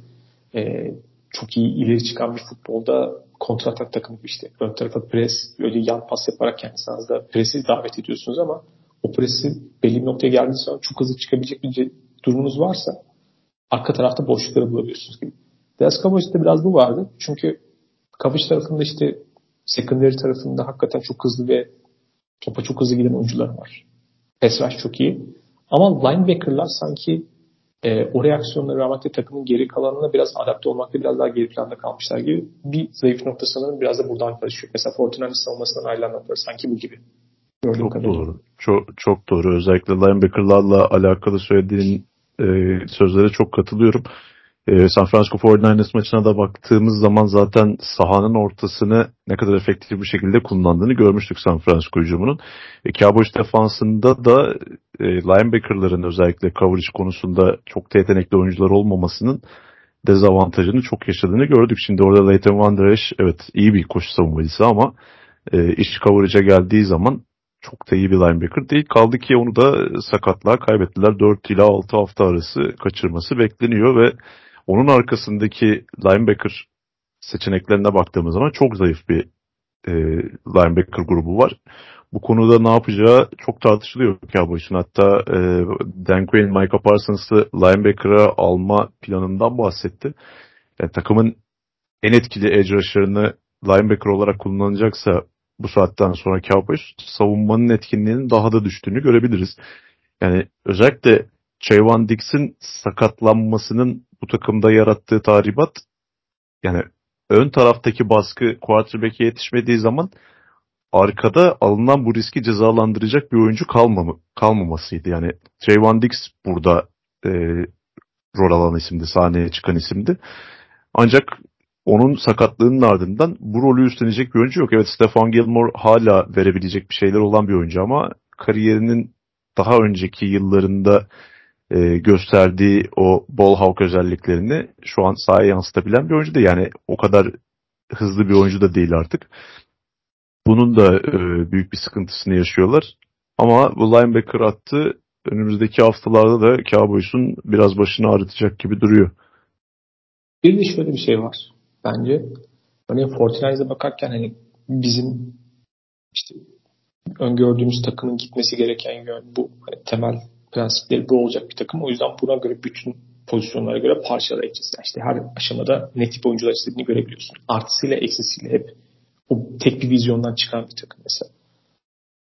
[SPEAKER 1] e, çok iyi ileri çıkan bir futbolda kontratak takım gibi işte. Ön tarafa pres, öyle yan pas yaparak kendi sahanızda presi davet ediyorsunuz ama o presi belli bir noktaya geldiği zaman çok hızlı çıkabilecek bir durumunuz varsa arka tarafta boşlukları bulabiliyorsunuz gibi. Dallas Cowboys'ta biraz bu vardı. Çünkü Cowboys tarafında işte secondary tarafında hakikaten çok hızlı ve topa çok hızlı giden oyuncular var. Pass rush çok iyi. Ama linebacker'lar sanki e, o reaksiyonlara rağmen takımın geri kalanına biraz adapte olmakta biraz daha geri planda kalmışlar gibi bir zayıf nokta sanırım biraz da buradan karışıyor. Mesela Fortinand'ın savunmasından ayrılan noktaları sanki bu gibi.
[SPEAKER 2] Gördüğüm çok kadarıyla. doğru. Çok, çok doğru. Özellikle linebacker'larla alakalı söylediğin e, sözlere çok katılıyorum. E, San Francisco 49ers maçına da baktığımız zaman zaten sahanın ortasını ne kadar efektif bir şekilde kullandığını görmüştük San Francisco hücumunun. E, Cowboys defansında da e, linebackerların özellikle coverage konusunda çok yetenekli oyuncular olmamasının dezavantajını çok yaşadığını gördük. Şimdi orada Leighton Van Der Esch evet iyi bir koşu savunmacısı ama e, iş coverage'a geldiği zaman çok da iyi bir linebacker değil. Kaldı ki onu da sakatlığa kaybettiler. 4 ila 6 hafta arası kaçırması bekleniyor ve onun arkasındaki linebacker seçeneklerine baktığımız zaman çok zayıf bir e, linebacker grubu var. Bu konuda ne yapacağı çok tartışılıyor Cowboys'un. Hatta e, Dan Quinn, Micah Parsons'ı linebacker'a alma planından bahsetti. Yani takımın en etkili edge rusher'ını linebacker olarak kullanacaksa bu saatten sonra Cowboys savunmanın etkinliğinin daha da düştüğünü görebiliriz. Yani özellikle Trayvon Dix'in sakatlanmasının bu takımda yarattığı tahribat yani ön taraftaki baskı quarterback'e yetişmediği zaman arkada alınan bu riski cezalandıracak bir oyuncu kalmamı, kalmamasıydı. Yani Trayvon Dix burada e, rol alan isimdi, sahneye çıkan isimdi. Ancak onun sakatlığının ardından bu rolü üstlenecek bir oyuncu yok. Evet Stefan Gilmore hala verebilecek bir şeyler olan bir oyuncu ama kariyerinin daha önceki yıllarında e, gösterdiği o ball hawk özelliklerini şu an sahaya yansıtabilen bir oyuncu da yani o kadar hızlı bir oyuncu da değil artık. Bunun da e, büyük bir sıkıntısını yaşıyorlar. Ama bu linebacker attı önümüzdeki haftalarda da Cowboys'un biraz başını ağrıtacak gibi duruyor.
[SPEAKER 1] Bir de şöyle bir şey var bence. Örneğin Fortnite'a bakarken hani bizim işte öngördüğümüz takımın gitmesi gereken yön bu. Hani temel prensipleri bu olacak bir takım. O yüzden buna göre bütün pozisyonlara göre parçalayacağız. Yani işte her aşamada ne tip oyuncular istediğini görebiliyorsun. Artısıyla eksisiyle hep o tek bir vizyondan çıkan bir takım mesela.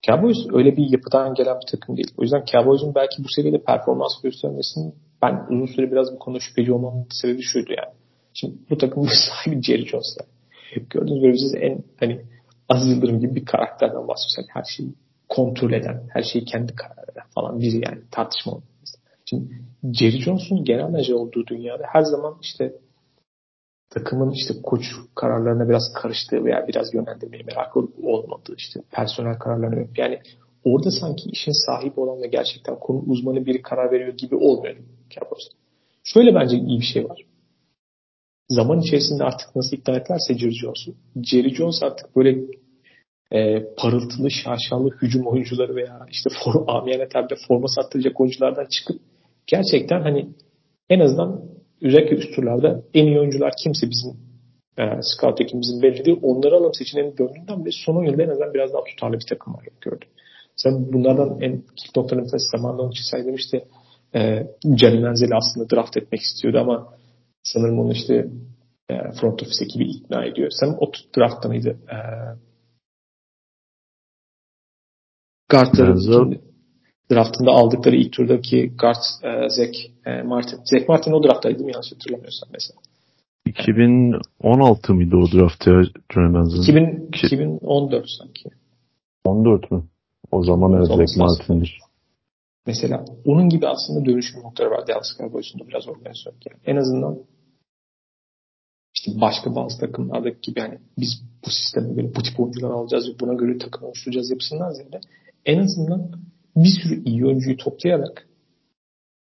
[SPEAKER 1] Cowboys öyle bir yapıdan gelen bir takım değil. O yüzden Cowboys'un belki bu seviyede performans göstermesinin ben uzun süre biraz bu konuda şüpheci olmamın sebebi şuydu yani. Şimdi bu takımın sahibi Jerry Jones'lar. Gördüğünüz gibi siz en hani az Yıldırım gibi bir karakterden bahsediyorsak her şeyi kontrol eden, her şeyi kendi karar falan biri yani tartışma olmaz. Şimdi Jerry Jones'un genel menajer olduğu dünyada her zaman işte takımın işte koç kararlarına biraz karıştığı veya biraz yönlendirmeye meraklı olmadığı işte personel kararlarına yani orada sanki işin sahibi olan ve gerçekten konu uzmanı biri karar veriyor gibi olmuyor Cowboys'ta. Şöyle bence iyi bir şey var. Zaman içerisinde artık nasıl ikna etlerse Jerry Jones'u. Jerry Jones artık böyle e, parıltılı, şaşalı hücum oyuncuları veya işte for, amiyane tabirle forma sattıracak oyunculardan çıkıp gerçekten hani en azından özellikle üst turlarda en iyi oyuncular kimse bizim e, scout ekibimizin belirlediği onları alalım seçeneğini döndüğünden ve son oyunda en azından biraz daha tutarlı bir takım var gördüm. Sen bunlardan en kick noktalarını zamanında onun için saydım işte e, Manziel'i aslında draft etmek istiyordu ama sanırım onu işte e, front office ekibi ikna ediyor. Sen o draftta mıydı? E, Guard'ların draftında aldıkları ilk turdaki guard e, Zach e, Martin. Zach Martin o drafttaydı mi yanlış hatırlamıyorsam mesela.
[SPEAKER 2] 2016 mıydı o draft ya
[SPEAKER 1] 2000, 2014 sanki.
[SPEAKER 2] 14 mü? O zaman evet Zach Martin'dir.
[SPEAKER 1] Mesela onun gibi aslında dönüşüm noktaları var Dallas Cowboys'un biraz organizasyon. Yani en azından işte başka bazı takımlardaki gibi yani biz bu sisteme göre bu tip oyuncular alacağız ve buna göre takım oluşturacağız yapısından ziyade en azından bir sürü iyi oyuncuyu toplayarak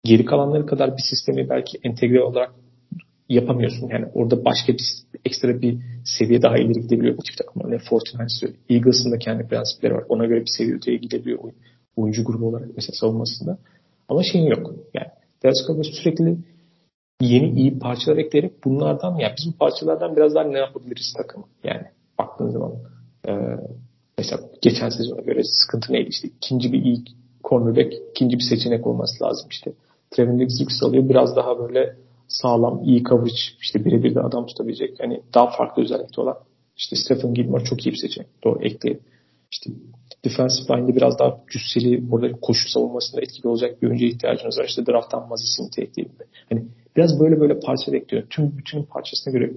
[SPEAKER 1] geri kalanları kadar bir sistemi belki entegre olarak yapamıyorsun. Yani orada başka bir ekstra bir seviye daha ileri gidebiliyor bu tip takımlar. Ne Fortnite'sı, Eagles'ın da kendi prensipleri var. Ona göre bir seviye öteye gidebiliyor oyuncu grubu olarak mesela savunmasında. Ama şeyin yok. Yani Cowboys sürekli yeni iyi parçalar ekleyerek bunlardan ya biz bu parçalardan biraz daha ne yapabiliriz takımı? Yani baktığın zaman e, mesela geçen sezona göre sıkıntı neydi? İşte ikinci bir iyi cornerback, ikinci bir seçenek olması lazım işte. Trevin Diggs yükseliyor. Biraz daha böyle sağlam, iyi coverage, işte birebir de adam tutabilecek. Yani daha farklı özellikte olan. İşte Stephen Gilmore çok iyi bir seçenek. Doğru ekleyelim. İşte defensive line'de biraz daha cüsseli, burada koşu savunmasında etkili olacak bir oyuncuya ihtiyacınız var. İşte drafttan Mazis'ini ekleyelim. Hani biraz böyle böyle parça bekliyor. Tüm bütün parçasına göre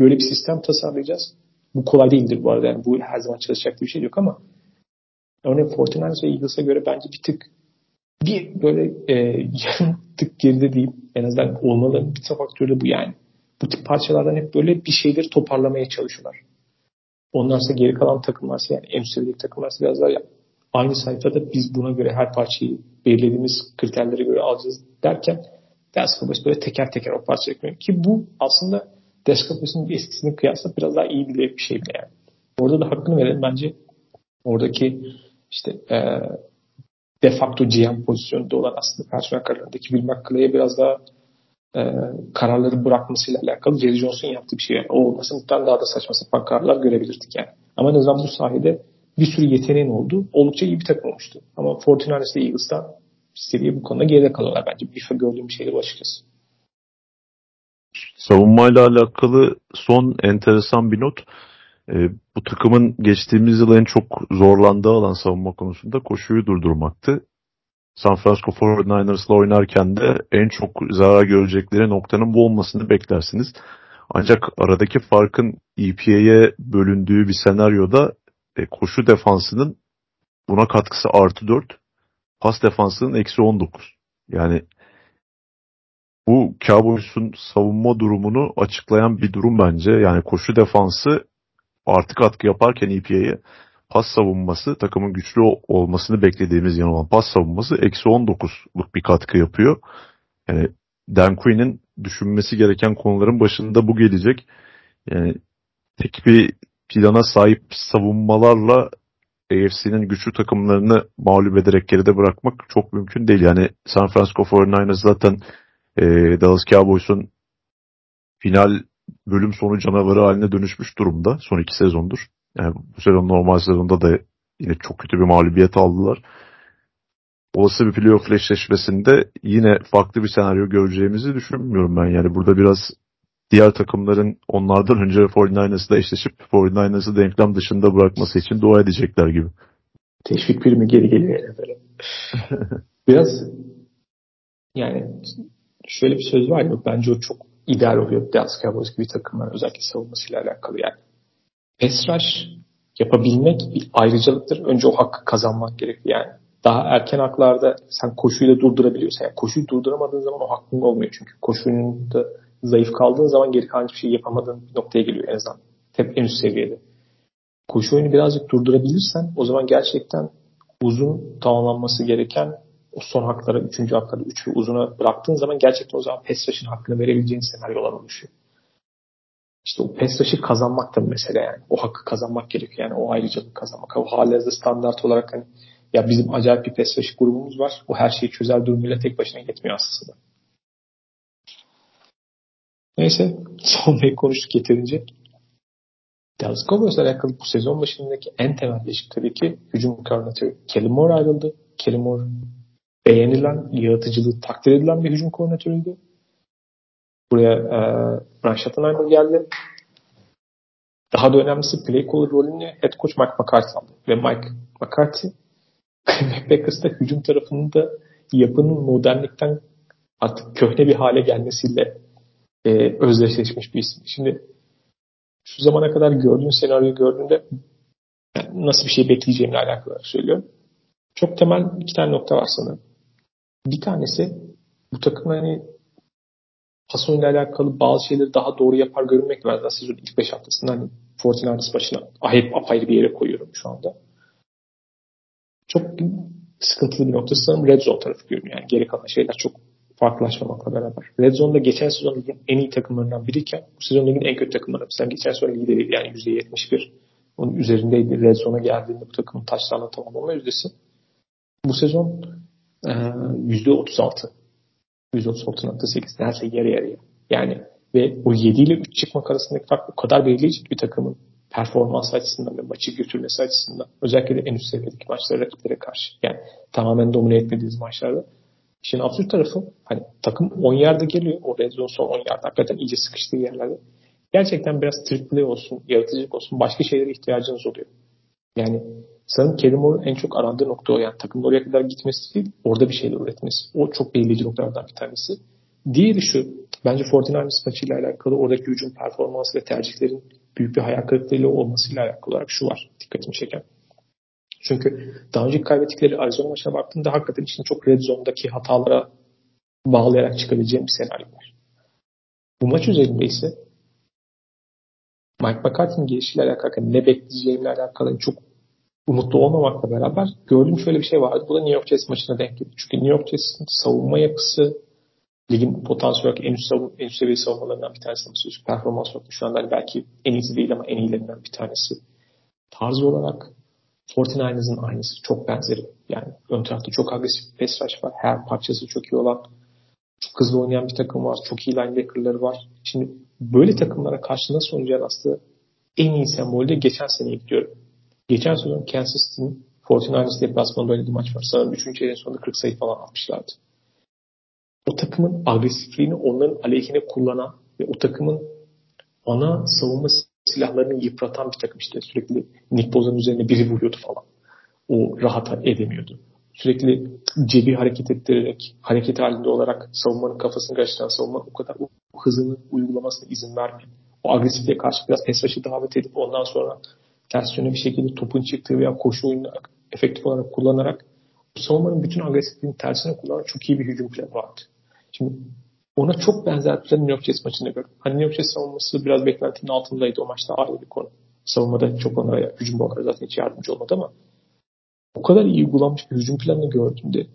[SPEAKER 1] böyle bir sistem tasarlayacağız. Bu kolay değildir bu arada. Yani bu her zaman çalışacak bir şey yok ama örneğin Fortinanders ve Eagles'a göre bence bir tık bir böyle e, yarım tık geride değil. En azından olmalı. Bir faktörü de bu yani. Bu tip parçalardan hep böyle bir şeyleri toparlamaya çalışıyorlar. Onlarsa geri kalan takımlarsa yani en üst takımlarsa biraz daha aynı sayfada biz buna göre her parçayı belirlediğimiz kriterlere göre alacağız derken Deskobus böyle teker teker o parça ekliyor. Ki bu aslında Deskobus'un eskisinin kıyasla biraz daha iyi bir şey bile yani. Orada da hakkını verelim. Bence oradaki işte e, de facto GM pozisyonunda olan aslında personel kararlarındaki Will McClay'e biraz daha e, kararları bırakmasıyla alakalı Jerry Jones'un yaptığı bir şey. Yani. O olmasa muhtemelen daha da saçma sapan kararlar görebilirdik yani. Ama en azından bu sahede bir sürü yeteneğin oldu. Oldukça iyi bir takım olmuştu. Ama 49ers ile Eagles'tan seviye bu konuda geride kalıyorlar bence. Bir gördüğüm bir şey bu açıkçası.
[SPEAKER 2] Savunmayla alakalı son enteresan bir not. E, bu takımın geçtiğimiz yıl en çok zorlandığı alan savunma konusunda koşuyu durdurmaktı. San Francisco 49ers'la oynarken de en çok zarar görecekleri noktanın bu olmasını beklersiniz. Ancak aradaki farkın EPA'ye bölündüğü bir senaryoda e, koşu defansının buna katkısı artı 4, pas defansının eksi 19. Yani bu Cowboys'un savunma durumunu açıklayan bir durum bence. Yani koşu defansı artı katkı yaparken EPA'ye pas savunması takımın güçlü olmasını beklediğimiz yan olan pas savunması eksi 19'luk bir katkı yapıyor. Yani Dan Quinn'in düşünmesi gereken konuların başında bu gelecek. Yani tek bir plana sahip savunmalarla AFC'nin güçlü takımlarını mağlup ederek geride bırakmak çok mümkün değil. Yani San Francisco 49ers zaten e, Dallas Cowboys'un final bölüm sonu canavarı haline dönüşmüş durumda son iki sezondur. Yani bu sezon normal sezonda da yine çok kötü bir mağlubiyet aldılar. Olası bir playoff eşleşmesinde yine farklı bir senaryo göreceğimizi düşünmüyorum ben. Yani burada biraz diğer takımların onlardan önce 49ers'la eşleşip 49ers'ı denklem dışında bırakması için dua edecekler gibi.
[SPEAKER 1] Teşvik primi geri geliyor böyle. Biraz yani şöyle bir söz var ya bence o çok ideal oluyor Dallas Cowboys gibi takımlar özellikle savunmasıyla alakalı yani. Pass rush yapabilmek bir ayrıcalıktır. Önce o hakkı kazanmak gerekiyor yani. Daha erken haklarda sen koşuyu da durdurabiliyorsan, yani koşuyu durduramadığın zaman o hakkın olmuyor çünkü koşunun da zayıf kaldığın zaman geri kalan hiçbir şey yapamadığın bir noktaya geliyor en azından. Hep en üst seviyede. Koşu oyunu birazcık durdurabilirsen o zaman gerçekten uzun tamamlanması gereken o son hakları, üçüncü hakları, üç ve uzuna bıraktığın zaman gerçekten o zaman PES hakkını verebileceğin senaryolar oluşuyor. İşte o PES kazanmak da mesela yani. O hakkı kazanmak gerekiyor yani. O ayrıcalık kazanmak. O halihazırda standart olarak hani ya bizim acayip bir PES grubumuz var. O her şeyi çözer durumuyla tek başına yetmiyor aslında. Neyse. Son konuştuk yeterince. Dallas Cowboys'la alakalı bu sezon başındaki en temel değişik tabii ki hücum koordinatörü Kelly Moore ayrıldı. Kelly Moore beğenilen, yaratıcılığı takdir edilen bir hücum koordinatörüydü. Buraya e, Brian Schottenheimer geldi. Daha da önemlisi play caller rolünü head coach Mike McCarthy aldı. Ve Mike McCarthy Packers'ta hücum tarafında yapının modernlikten artık köhne bir hale gelmesiyle e, özdeşleşmiş bir isim. Şimdi şu zamana kadar gördüğün senaryoyu gördüğünde nasıl bir şey bekleyeceğimle alakalı söylüyorum. Çok temel iki tane nokta var sanırım. Bir tanesi bu takım hani ile alakalı bazı şeyleri daha doğru yapar görünmek. Ben sezonun ilk 5 haftasında hani 49ers başına hep apayrı bir yere koyuyorum şu anda. Çok sıkıntılı bir noktası sanırım Red Zone tarafı görünüyor. Yani geri kalan şeyler çok farklılaşmamakla beraber. Red Zone'da geçen sezon ligin en iyi takımlarından biriyken bu sezon ligin en kötü takımlarından. Mesela geçen sezon lideri yani %71 onun üzerindeydi. Red Zone'a geldiğinde bu takımın taşlarla tamamlama yüzdesi. Bu sezon e, %36. %36.8 neredeyse yarı yarıya. Yani ve o 7 ile 3 çıkmak arasındaki fark o kadar belirleyici bir takımın performans açısından ve maçı götürmesi açısından özellikle de en üst seviyedeki maçlara rakiplere karşı. Yani tamamen domine etmediğiniz maçlarda. İşin absürt tarafı hani takım 10 yerde geliyor. O red zone son 10 yerde hakikaten iyice sıkıştığı yerlerde. Gerçekten biraz triple olsun, yaratıcılık olsun başka şeylere ihtiyacınız oluyor. Yani sanırım Kerim en çok arandığı nokta o. Yani takımın oraya kadar gitmesi değil, orada bir şeyler üretmesi. O çok belirleyici noktalardan bir tanesi. Diğeri şu, bence 49ers maçıyla alakalı oradaki hücum performansı ve tercihlerin büyük bir hayal kırıklığıyla olmasıyla alakalı olarak şu var dikkatimi çeken. Çünkü daha önce kaybettikleri Arizona maçına baktığımda hakikaten için çok red zone'daki hatalara bağlayarak çıkabileceğim bir senaryo var. Bu maç üzerinde ise Mike McCarthy'nin gelişiyle alakalı ne bekleyeceğimle alakalı çok umutlu olmamakla beraber gördüğüm şöyle bir şey vardı. Bu da New York Jets maçına denk geldi. Çünkü New York Jets'in savunma yapısı ligin potansiyel olarak en üst, savun, en üst seviye savunmalarından bir tanesi. Nasıl performans olarak şu anda hani belki en iyisi değil ama en iyilerinden bir tanesi. Tarz olarak 49ers'ın aynısı. Çok benzeri. Yani ön tarafta çok agresif pass rush var. Her parçası çok iyi olan çok hızlı oynayan bir takım var. Çok iyi linebacker'ları var. Şimdi böyle takımlara karşı nasıl oynayacağını aslında en iyi sembolde geçen seneye gidiyorum. Geçen sezon Kansas City'nin 49ers deplasmanında oynadığı maç var. Sanırım 3. ayın sonunda 40 sayı falan atmışlardı. O takımın agresifliğini onların aleyhine kullanan ve o takımın ana savunma silahlarını yıpratan bir takım işte. Sürekli Nick Boza'nın üzerine biri vuruyordu falan. O rahat edemiyordu. Sürekli cebi hareket ettirerek, hareket halinde olarak savunmanın kafasını karıştıran savunma o kadar o hızını uygulamasına izin vermiyor. O agresifliğe karşı biraz pes davet edip ondan sonra ters yöne bir şekilde topun çıktığı veya koşu oyunu efektif olarak kullanarak savunmanın bütün agresifliğini tersine kullanan çok iyi bir hücum planı vardı. Şimdi ona çok benzer bir New York Jets maçında gördüm. Hani New York Jets savunması biraz beklentinin altındaydı. O maçta ayrı bir konu. Savunmada çok onlara hücum olarak zaten hiç yardımcı olmadı ama o kadar iyi uygulanmış bir hücum planını gördüğümde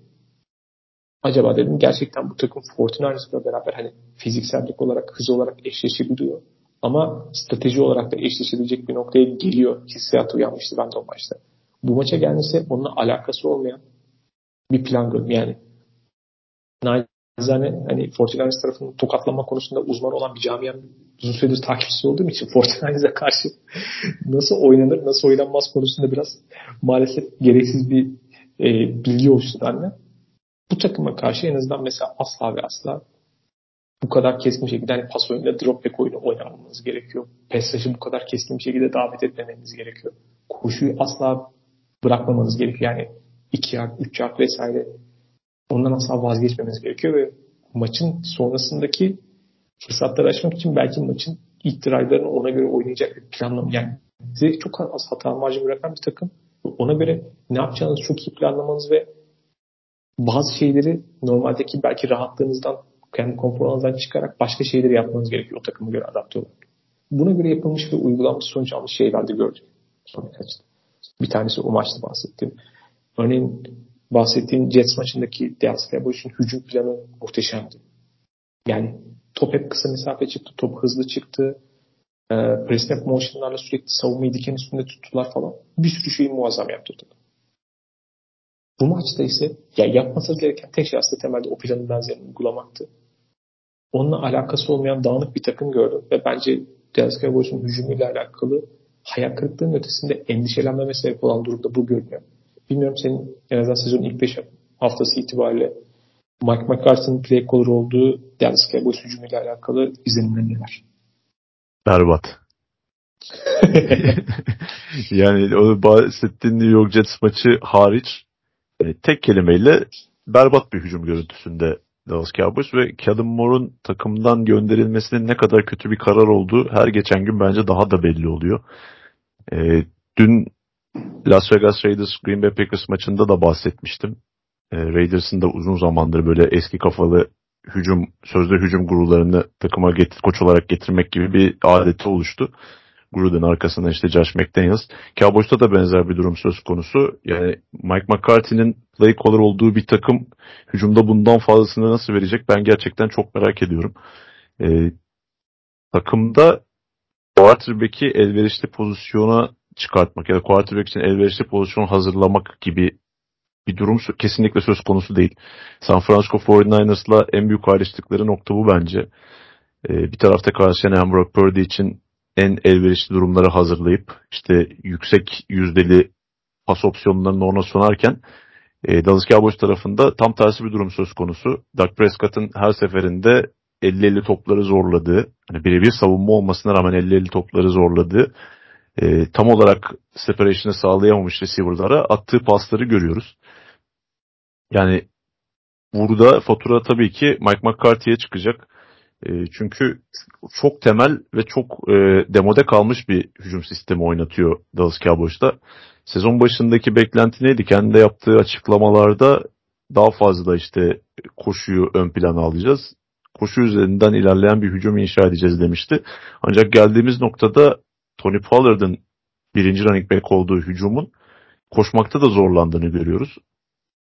[SPEAKER 1] acaba dedim gerçekten bu takım Fortinaris'le beraber hani fiziksellik olarak, hız olarak eşleşebiliyor. Ama strateji olarak da eşleşebilecek bir noktaya geliyor hissiyatı uyanmıştı bende o maçta. Bu maça gelmesi onunla alakası olmayan bir plan gördüm. Yani Nacizane hani Fortinanis tarafının tokatlama konusunda uzman olan bir camianın uzun süredir takipçisi olduğum için Fortinanis'e karşı nasıl oynanır, nasıl oynanmaz konusunda biraz maalesef gereksiz bir e, bilgi oluştu bende. Bu takıma karşı en azından mesela asla ve asla bu kadar keskin şekilde hani pas oyunuyla drop back oyunu oynamamız gerekiyor. Passajı bu kadar keskin bir şekilde davet etmemeniz gerekiyor. Koşuyu asla bırakmamanız gerekiyor. Yani 2 yard, 3 yard vesaire ondan asla vazgeçmemeniz gerekiyor ve maçın sonrasındaki fırsatları açmak için belki maçın drive'larını ona göre oynayacak bir planlama. Yani size çok az hata marjı bırakan bir takım. Ona göre ne yapacağınızı çok iyi planlamanız ve bazı şeyleri normaldeki belki rahatlığınızdan kendi konforunuzdan çıkarak başka şeyleri yapmanız gerekiyor o takıma göre adapte olarak. Buna göre yapılmış ve uygulanmış sonuç almış şeyler de gördük. Son birkaç Bir tanesi o maçta bahsettiğim. Örneğin bahsettiğim Jets maçındaki Dallas Cowboys'un hücum planı muhteşemdi. Yani top hep kısa mesafe çıktı, top hızlı çıktı. E, press snap motionlarla sürekli savunmayı diken üstünde tuttular falan. Bir sürü şeyi muazzam yaptı takım. Bu maçta ise ya yapması gereken tek şey aslında temelde o planın benzerini uygulamaktı. Onunla alakası olmayan dağınık bir takım gördüm ve bence Dallas Cowboys'un hücumuyla alakalı hayal kırıklığının ötesinde endişelenmeme sebep olan durumda bu görünüyor. Bilmiyorum senin en azından sezonun ilk 5 haftası itibariyle Mike McCarthy'nin play caller olduğu Dallas Cowboys hücumuyla alakalı izlenimler neler?
[SPEAKER 2] Berbat. yani o bahsettiğin New York Jets maçı hariç e, tek kelimeyle berbat bir hücum görüntüsünde Dallas Cowboys ve Kevin Moore'un takımdan gönderilmesinin ne kadar kötü bir karar olduğu her geçen gün bence daha da belli oluyor. E, dün Las Vegas Raiders Green Bay Packers maçında da bahsetmiştim. E, Raiders'ın da uzun zamandır böyle eski kafalı hücum, sözde hücum gurularını takıma getir, koç olarak getirmek gibi bir adeti oluştu. Gruden arkasında işte Josh McDaniels. Cowboys'ta da benzer bir durum söz konusu. Yani Mike McCarthy'nin play caller olduğu bir takım hücumda bundan fazlasını nasıl verecek ben gerçekten çok merak ediyorum. Ee, takımda quarterback'i elverişli pozisyona çıkartmak ya da quarterback için elverişli pozisyon hazırlamak gibi bir durum kesinlikle söz konusu değil. San Francisco 49ers'la en büyük ayrıştıkları nokta bu bence. Ee, bir tarafta karşılayan Brock Purdy için en elverişli durumları hazırlayıp işte yüksek yüzdeli pas opsiyonlarını ona sunarken e, Dallas Cowboys tarafında tam tersi bir durum söz konusu. Dak Prescott'ın her seferinde 50-50 topları zorladığı, hani birebir savunma olmasına rağmen 50-50 topları zorladığı, e, tam olarak separation'ı sağlayamamış receiver'lara attığı pasları görüyoruz. Yani burada fatura tabii ki Mike McCarthy'ye çıkacak. E, çünkü çok temel ve çok e, demode kalmış bir hücum sistemi oynatıyor Dallas Cowboys'ta. Sezon başındaki beklenti neydi? Kendi yaptığı açıklamalarda daha fazla işte koşuyu ön plana alacağız. Koşu üzerinden ilerleyen bir hücum inşa edeceğiz demişti. Ancak geldiğimiz noktada Tony Pollard'ın birinci running back olduğu hücumun koşmakta da zorlandığını görüyoruz.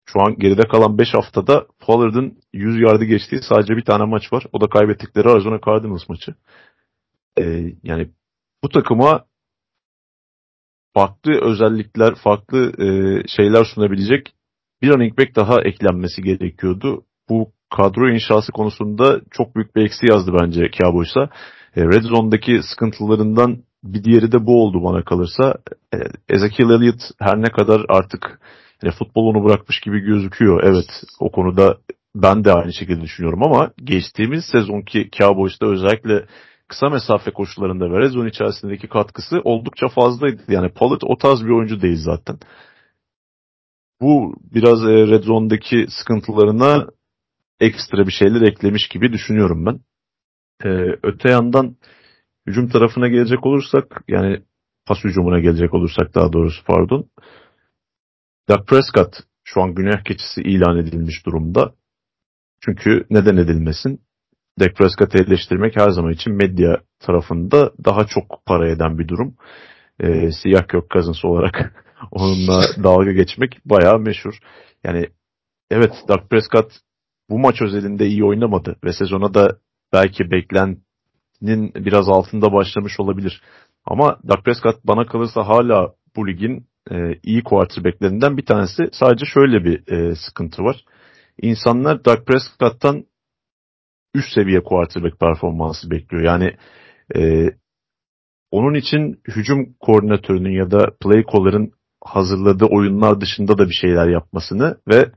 [SPEAKER 2] Şu an geride kalan 5 haftada Pollard'ın 100 yardı geçtiği sadece bir tane maç var. O da kaybettikleri Arizona Cardinals maçı. Ee, yani bu takıma farklı özellikler, farklı e, şeyler sunabilecek bir running back daha eklenmesi gerekiyordu. Bu kadro inşası konusunda çok büyük bir eksi yazdı bence Cowboys'a. E, Red Zone'daki sıkıntılarından bir diğeri de bu oldu bana kalırsa. E, Ezekiel Elliott her ne kadar artık yani futbol onu bırakmış gibi gözüküyor. Evet o konuda ben de aynı şekilde düşünüyorum ama geçtiğimiz sezonki Cowboys'ta özellikle kısa mesafe koşularında ve red zone içerisindeki katkısı oldukça fazlaydı. Yani Pollard o tarz bir oyuncu değil zaten. Bu biraz e, red zone'daki sıkıntılarına ekstra bir şeyler eklemiş gibi düşünüyorum ben. Ee, öte yandan hücum tarafına gelecek olursak yani pas hücumuna gelecek olursak daha doğrusu pardon. Dak Prescott şu an günah keçisi ilan edilmiş durumda. Çünkü neden edilmesin? Dak Prescott'ı eleştirmek her zaman için medya tarafında daha çok para eden bir durum. Ee, siyah kök kazınsı olarak onunla dalga geçmek bayağı meşhur. Yani evet Dak Prescott bu maç özelinde iyi oynamadı ve sezona da belki beklentin biraz altında başlamış olabilir. Ama Dak Prescott bana kalırsa hala bu ligin e, iyi quarterbacklerinden bir tanesi. Sadece şöyle bir e, sıkıntı var. İnsanlar Dak Prescott'tan üst seviye quarterback performansı bekliyor. Yani e, onun için hücum koordinatörünün ya da play caller'ın hazırladığı oyunlar dışında da bir şeyler yapmasını ve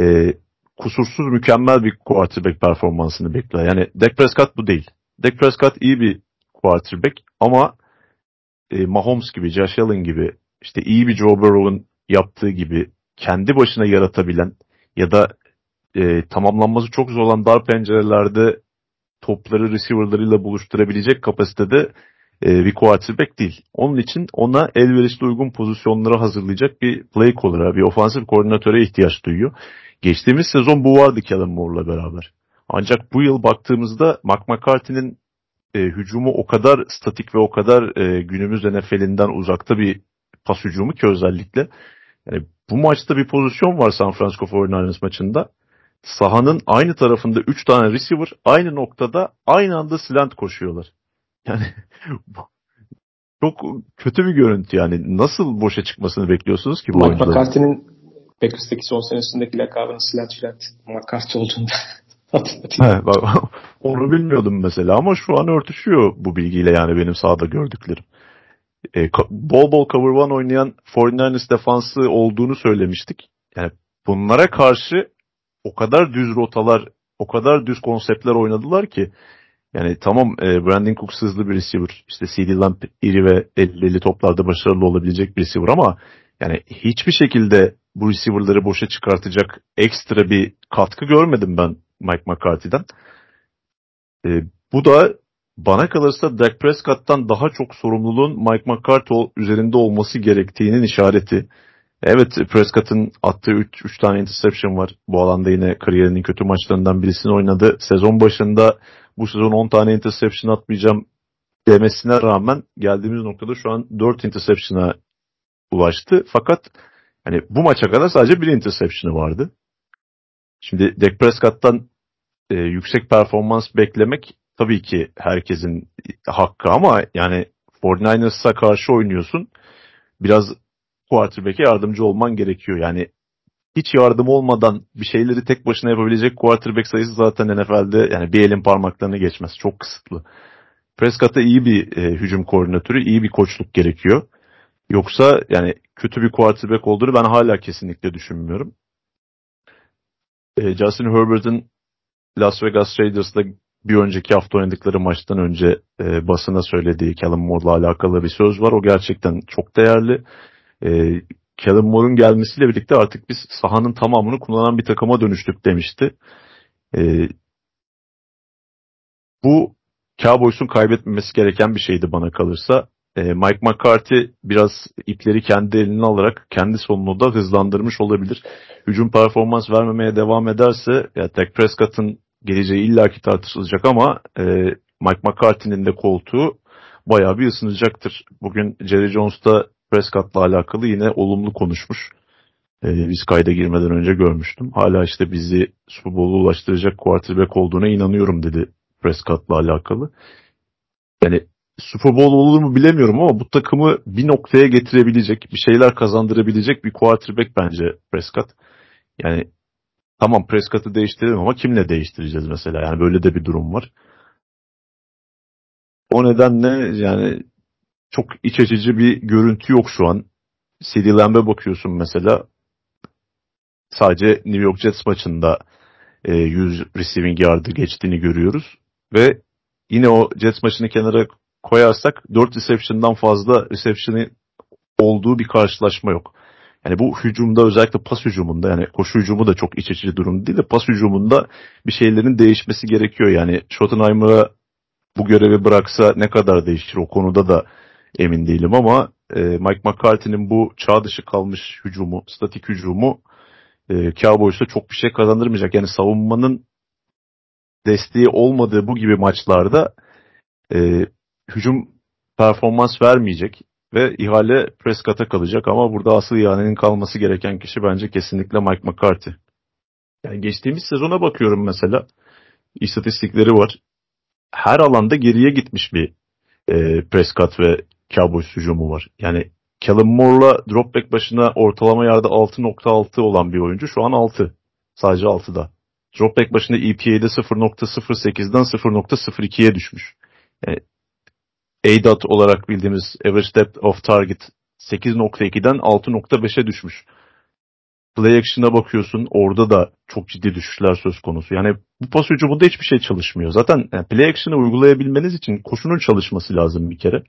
[SPEAKER 2] e, kusursuz mükemmel bir quarterback performansını bekliyor. Yani Dak Prescott bu değil. Dak Prescott iyi bir quarterback ama e, Mahomes gibi, Josh Allen gibi işte iyi bir Joe Burrow'un yaptığı gibi kendi başına yaratabilen ya da e, tamamlanması çok zor olan dar pencerelerde topları receiver'larıyla buluşturabilecek kapasitede e, bir quarterback değil. Onun için ona elverişli uygun pozisyonlara hazırlayacak bir play caller'a, bir ofansif koordinatöre ihtiyaç duyuyor. Geçtiğimiz sezon bu vardı Kellen Moore'la beraber. Ancak bu yıl baktığımızda Mark McCarthy'nin e, hücumu o kadar statik ve o kadar e, günümüz NFL'inden uzakta bir pas hücumu ki özellikle. Yani bu maçta bir pozisyon var San Francisco 49ers maçında. Sahanın aynı tarafında 3 tane receiver aynı noktada aynı anda slant koşuyorlar. Yani çok kötü bir görüntü yani. Nasıl boşa çıkmasını bekliyorsunuz ki bu
[SPEAKER 1] Mike McCarthy'nin Packers'taki son senesindeki lakabının slant slant McCarthy olduğunda
[SPEAKER 2] He, onu bilmiyordum mesela ama şu an örtüşüyor bu bilgiyle yani benim sahada gördüklerim. E, bol bol cover one oynayan 49ers defansı olduğunu söylemiştik. Yani bunlara karşı o kadar düz rotalar, o kadar düz konseptler oynadılar ki yani tamam e, Brandon Cooks hızlı bir receiver. İşte CD Lamb iri ve 50 toplarda başarılı olabilecek bir receiver ama yani hiçbir şekilde bu receiver'ları boşa çıkartacak ekstra bir katkı görmedim ben Mike McCarthy'den. E, bu da bana kalırsa Dak Prescott'tan daha çok sorumluluğun Mike McCarthy üzerinde olması gerektiğinin işareti. Evet Prescott'ın attığı 3 tane interception var. Bu alanda yine kariyerinin kötü maçlarından birisini oynadı. Sezon başında bu sezon 10 tane interception atmayacağım demesine rağmen geldiğimiz noktada şu an 4 interception'a ulaştı. Fakat hani bu maça kadar sadece bir interception'ı vardı. Şimdi Dak Prescott'tan e, yüksek performans beklemek tabii ki herkesin hakkı ama yani 49ers'a karşı oynuyorsun. Biraz quarterback'e yardımcı olman gerekiyor. Yani hiç yardım olmadan bir şeyleri tek başına yapabilecek quarterback sayısı zaten NFL'de yani bir elin parmaklarını geçmez. Çok kısıtlı. Prescott'a iyi bir e, hücum koordinatörü, iyi bir koçluk gerekiyor. Yoksa yani kötü bir quarterback olduğunu ben hala kesinlikle düşünmüyorum. E, Justin Herbert'ın Las Vegas Raiders'la bir önceki hafta oynadıkları maçtan önce e, basına söylediği Callum Moore'la alakalı bir söz var. O gerçekten çok değerli. E, Callum Moore'un gelmesiyle birlikte artık biz sahanın tamamını kullanan bir takıma dönüştük demişti. E, bu Cowboys'un kaybetmemesi gereken bir şeydi bana kalırsa. E, Mike McCarthy biraz ipleri kendi eline alarak kendi sonunu da hızlandırmış olabilir. Hücum performans vermemeye devam ederse ya Dak Prescott'ın geleceği illaki tartışılacak ama e, Mike McCarthy'nin de koltuğu bayağı bir ısınacaktır. Bugün Jerry Jones da Prescott'la alakalı yine olumlu konuşmuş. E, biz kayda girmeden önce görmüştüm. Hala işte bizi Super Bowl'a ulaştıracak quarterback olduğuna inanıyorum dedi Prescott'la alakalı. Yani Super Bowl olur mu bilemiyorum ama bu takımı bir noktaya getirebilecek, bir şeyler kazandırabilecek bir quarterback bence Prescott. Yani tamam Prescott'ı değiştirelim ama kimle değiştireceğiz mesela? Yani böyle de bir durum var. O nedenle yani çok iç açıcı bir görüntü yok şu an. CD Lamb'e bakıyorsun mesela. Sadece New York Jets maçında 100 e, receiving yard'ı geçtiğini görüyoruz. Ve yine o Jets maçını kenara koyarsak 4 reception'dan fazla reception'ı olduğu bir karşılaşma yok. Yani bu hücumda özellikle pas hücumunda yani koşu hücumu da çok iç açıcı durum değil de pas hücumunda bir şeylerin değişmesi gerekiyor. Yani Schottenheimer'a bu görevi bıraksa ne kadar değişir o konuda da emin değilim ama e, Mike McCarthy'nin bu çağ dışı kalmış hücumu, statik hücumu e, Cowboys'a çok bir şey kazandırmayacak. Yani savunmanın desteği olmadığı bu gibi maçlarda e, hücum performans vermeyecek ve ihale Prescott'a kalacak ama burada asıl ihalenin kalması gereken kişi bence kesinlikle Mike McCarthy. Yani geçtiğimiz sezona bakıyorum mesela. istatistikleri var. Her alanda geriye gitmiş bir e, Prescott ve Cowboys hücumu var. Yani Callum Moore'la dropback başına ortalama yarda 6.6 olan bir oyuncu şu an 6. Sadece 6'da. Dropback başına EPA'de 0.08'den 0.02'ye düşmüş. Yani ADOT olarak bildiğimiz Average Depth of Target 8.2'den 6.5'e düşmüş. Play action'a bakıyorsun orada da çok ciddi düşüşler söz konusu. Yani bu pas hücumunda hiçbir şey çalışmıyor. Zaten yani play action'ı uygulayabilmeniz için koşunun çalışması lazım bir kere.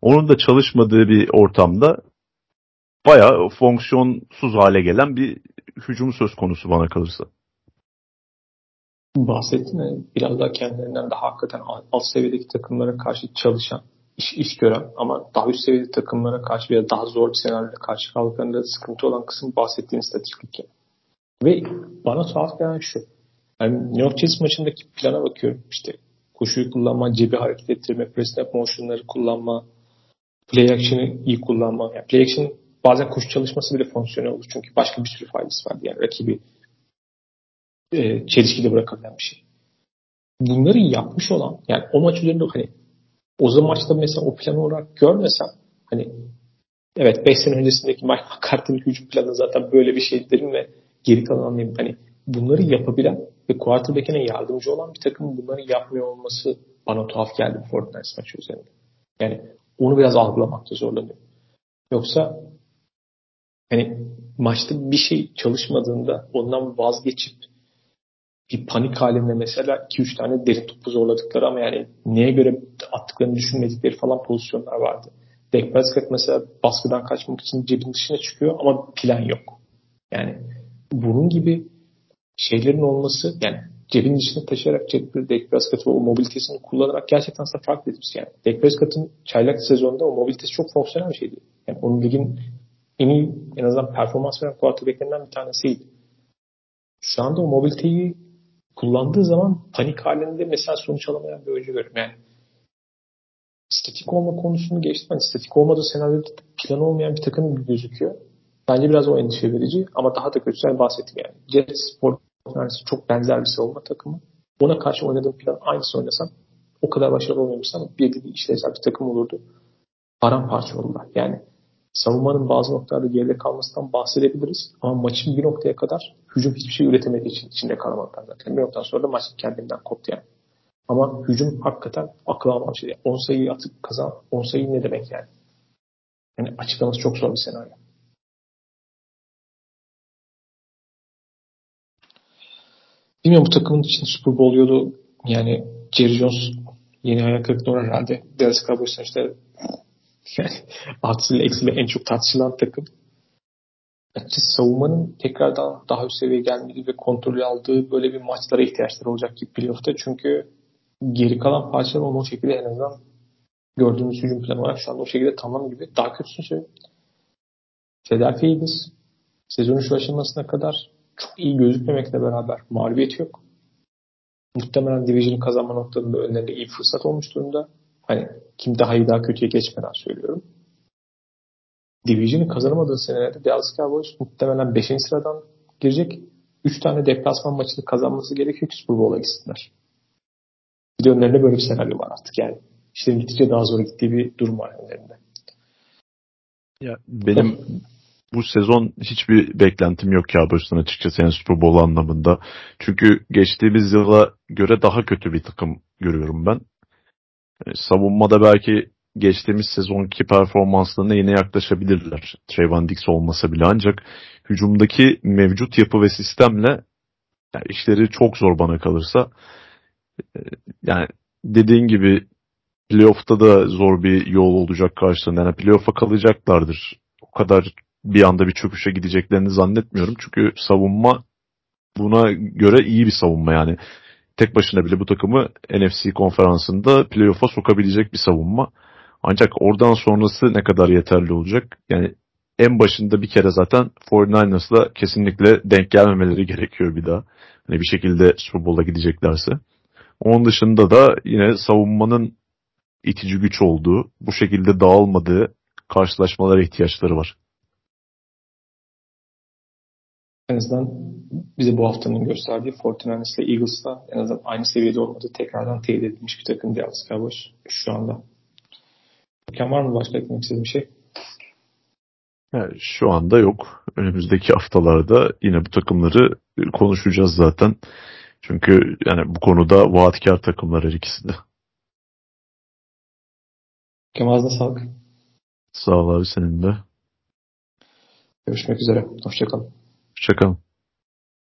[SPEAKER 2] Onun da çalışmadığı bir ortamda bayağı fonksiyonsuz hale gelen bir hücum söz konusu bana kalırsa.
[SPEAKER 1] Bahsettin? Biraz daha kendilerinden daha hakikaten alt seviyedeki takımlara karşı çalışan, iş, iş gören ama daha üst seviyede takımlara karşı veya daha zor bir senaryoda karşı kaldıklarında sıkıntı olan kısım bahsettiğin statistik. Ve bana tuhaf gelen şu. Yani New York Jets maçındaki plana bakıyorum. İşte koşuyu kullanma, cebi hareket ettirme, press motion'ları kullanma, play action'ı iyi kullanma. Yani play action bazen koşu çalışması bile fonksiyonel olur. Çünkü başka bir sürü faydası var. Yani rakibi e, çelişkide bırakabilen bir şey. Bunları yapmış olan yani o maç üzerinde hani o zaman maçta mesela o plan olarak görmesem hani evet 5 sene öncesindeki Mike McCarthy'nin hücum planı zaten böyle bir şey derim ve geri kalan anlayayım. Hani bunları yapabilen ve quarterback'ine yardımcı olan bir takımın bunları yapmıyor olması bana tuhaf geldi bu Fortnite maçı üzerinde. Yani onu biraz algılamakta zorlanıyorum. Yoksa hani maçta bir şey çalışmadığında ondan vazgeçip bir panik halinde mesela 2-3 tane derin topu zorladıkları ama yani neye göre attıklarını düşünmedikleri falan pozisyonlar vardı. Dak Prescott mesela baskıdan kaçmak için cebin dışına çıkıyor ama plan yok. Yani bunun gibi şeylerin olması yani cebin dışına taşıyarak cebinde Dak Prescott'ı o mobilitesini kullanarak gerçekten aslında fark etmiş. Yani Dak Prescott'ın çaylak sezonunda o mobilitesi çok fonksiyonel bir şeydi. Yani onun ligin en iyi en azından performans veren quarterbacklerinden bir tanesiydi. Şu anda o mobiliteyi kullandığı zaman panik halinde mesela sonuç alamayan bir oyuncu görüyorum. Yani statik olma konusunu geçtim. Hani statik olmadığı senaryoda plan olmayan bir takım gibi gözüküyor. Bence biraz o endişe verici ama daha da kötüsü yani bahsettim yani. Jets Fortnite'si çok benzer bir savunma takımı. Ona karşı oynadığım plan aynısı oynasam o kadar başarılı olmamışsam bir bir işlevsel bir takım olurdu. Paramparça oldular. Yani savunmanın bazı noktalarda geride kalmasından bahsedebiliriz. Ama maçın bir noktaya kadar hücum hiçbir şey üretemediği için içinde kalamadılar zaten. Bir noktadan sonra da maç kendinden koptu yani. Ama hücum hakikaten akıl almam şey. 10 sayıyı atıp kazan. 10 sayı ne demek yani? Yani açıklaması çok zor bir senaryo. Bilmiyorum bu takımın için Super Bowl yolu yani Jerry Jones yeni ayak kırıklığına herhalde Dallas Cowboys'un işte yani artısıyla eksiyle en çok tartışılan takım. Açıkçası savunmanın tekrardan daha üst seviyeye gelmediği ve kontrolü aldığı böyle bir maçlara ihtiyaçları olacak gibi playoff'ta. Çünkü geri kalan parçalar onu o şekilde en azından gördüğümüz hücum planı olarak şu anda o şekilde tamam gibi. Daha söyleyeyim. Philadelphia Eagles sezonun şu aşamasına kadar çok iyi gözükmemekle beraber mağlubiyet yok. Muhtemelen Division'ı kazanma noktalarında önlerinde iyi fırsat olmuş durumda. Hani kim daha iyi daha kötüye geçmeden söylüyorum. Division'ı kazanamadığı senelerde Dallas Cowboys muhtemelen 5. sıradan girecek. 3 tane deplasman maçını kazanması gerekiyor ki Super Bowl'a gitsinler. Bir de önlerinde böyle bir senaryo var artık yani. İşte gittikçe daha zor gittiği bir durum var önlerinde.
[SPEAKER 2] Ya benim bu sezon hiçbir beklentim yok Cowboys'tan açıkçası yani Super Bowl anlamında. Çünkü geçtiğimiz yıla göre daha kötü bir takım görüyorum ben. Yani savunmada belki geçtiğimiz sezonki performanslarına yine yaklaşabilirler. Trayvon Dix olmasa bile ancak hücumdaki mevcut yapı ve sistemle yani işleri çok zor bana kalırsa. Ee, yani dediğin gibi playoff'ta da zor bir yol olacak karşılarında. Yani playoff'a kalacaklardır. O kadar bir anda bir çöküşe gideceklerini zannetmiyorum. Çünkü savunma buna göre iyi bir savunma yani. Tek başına bile bu takımı NFC konferansında playoff'a sokabilecek bir savunma. Ancak oradan sonrası ne kadar yeterli olacak? Yani en başında bir kere zaten 49ers'la kesinlikle denk gelmemeleri gerekiyor bir daha. Hani bir şekilde Super Bowl'a gideceklerse. Onun dışında da yine savunmanın itici güç olduğu, bu şekilde dağılmadığı karşılaşmalara ihtiyaçları var.
[SPEAKER 1] En azından bize bu haftanın gösterdiği 49ers ile Eagles'la en azından aynı seviyede olmadığı tekrardan teyit edilmiş bir takım Dallas Cowboys şu anda. Ken var mı başka eklemek istediğin bir şey?
[SPEAKER 2] Yani şu anda yok. Önümüzdeki haftalarda yine bu takımları konuşacağız zaten. Çünkü yani bu konuda vaatkar takımlar her ikisi de.
[SPEAKER 1] Sağlık.
[SPEAKER 2] Sağ ol abi senin de.
[SPEAKER 1] Görüşmek üzere. Hoşçakalın.
[SPEAKER 2] Hoşçakalın.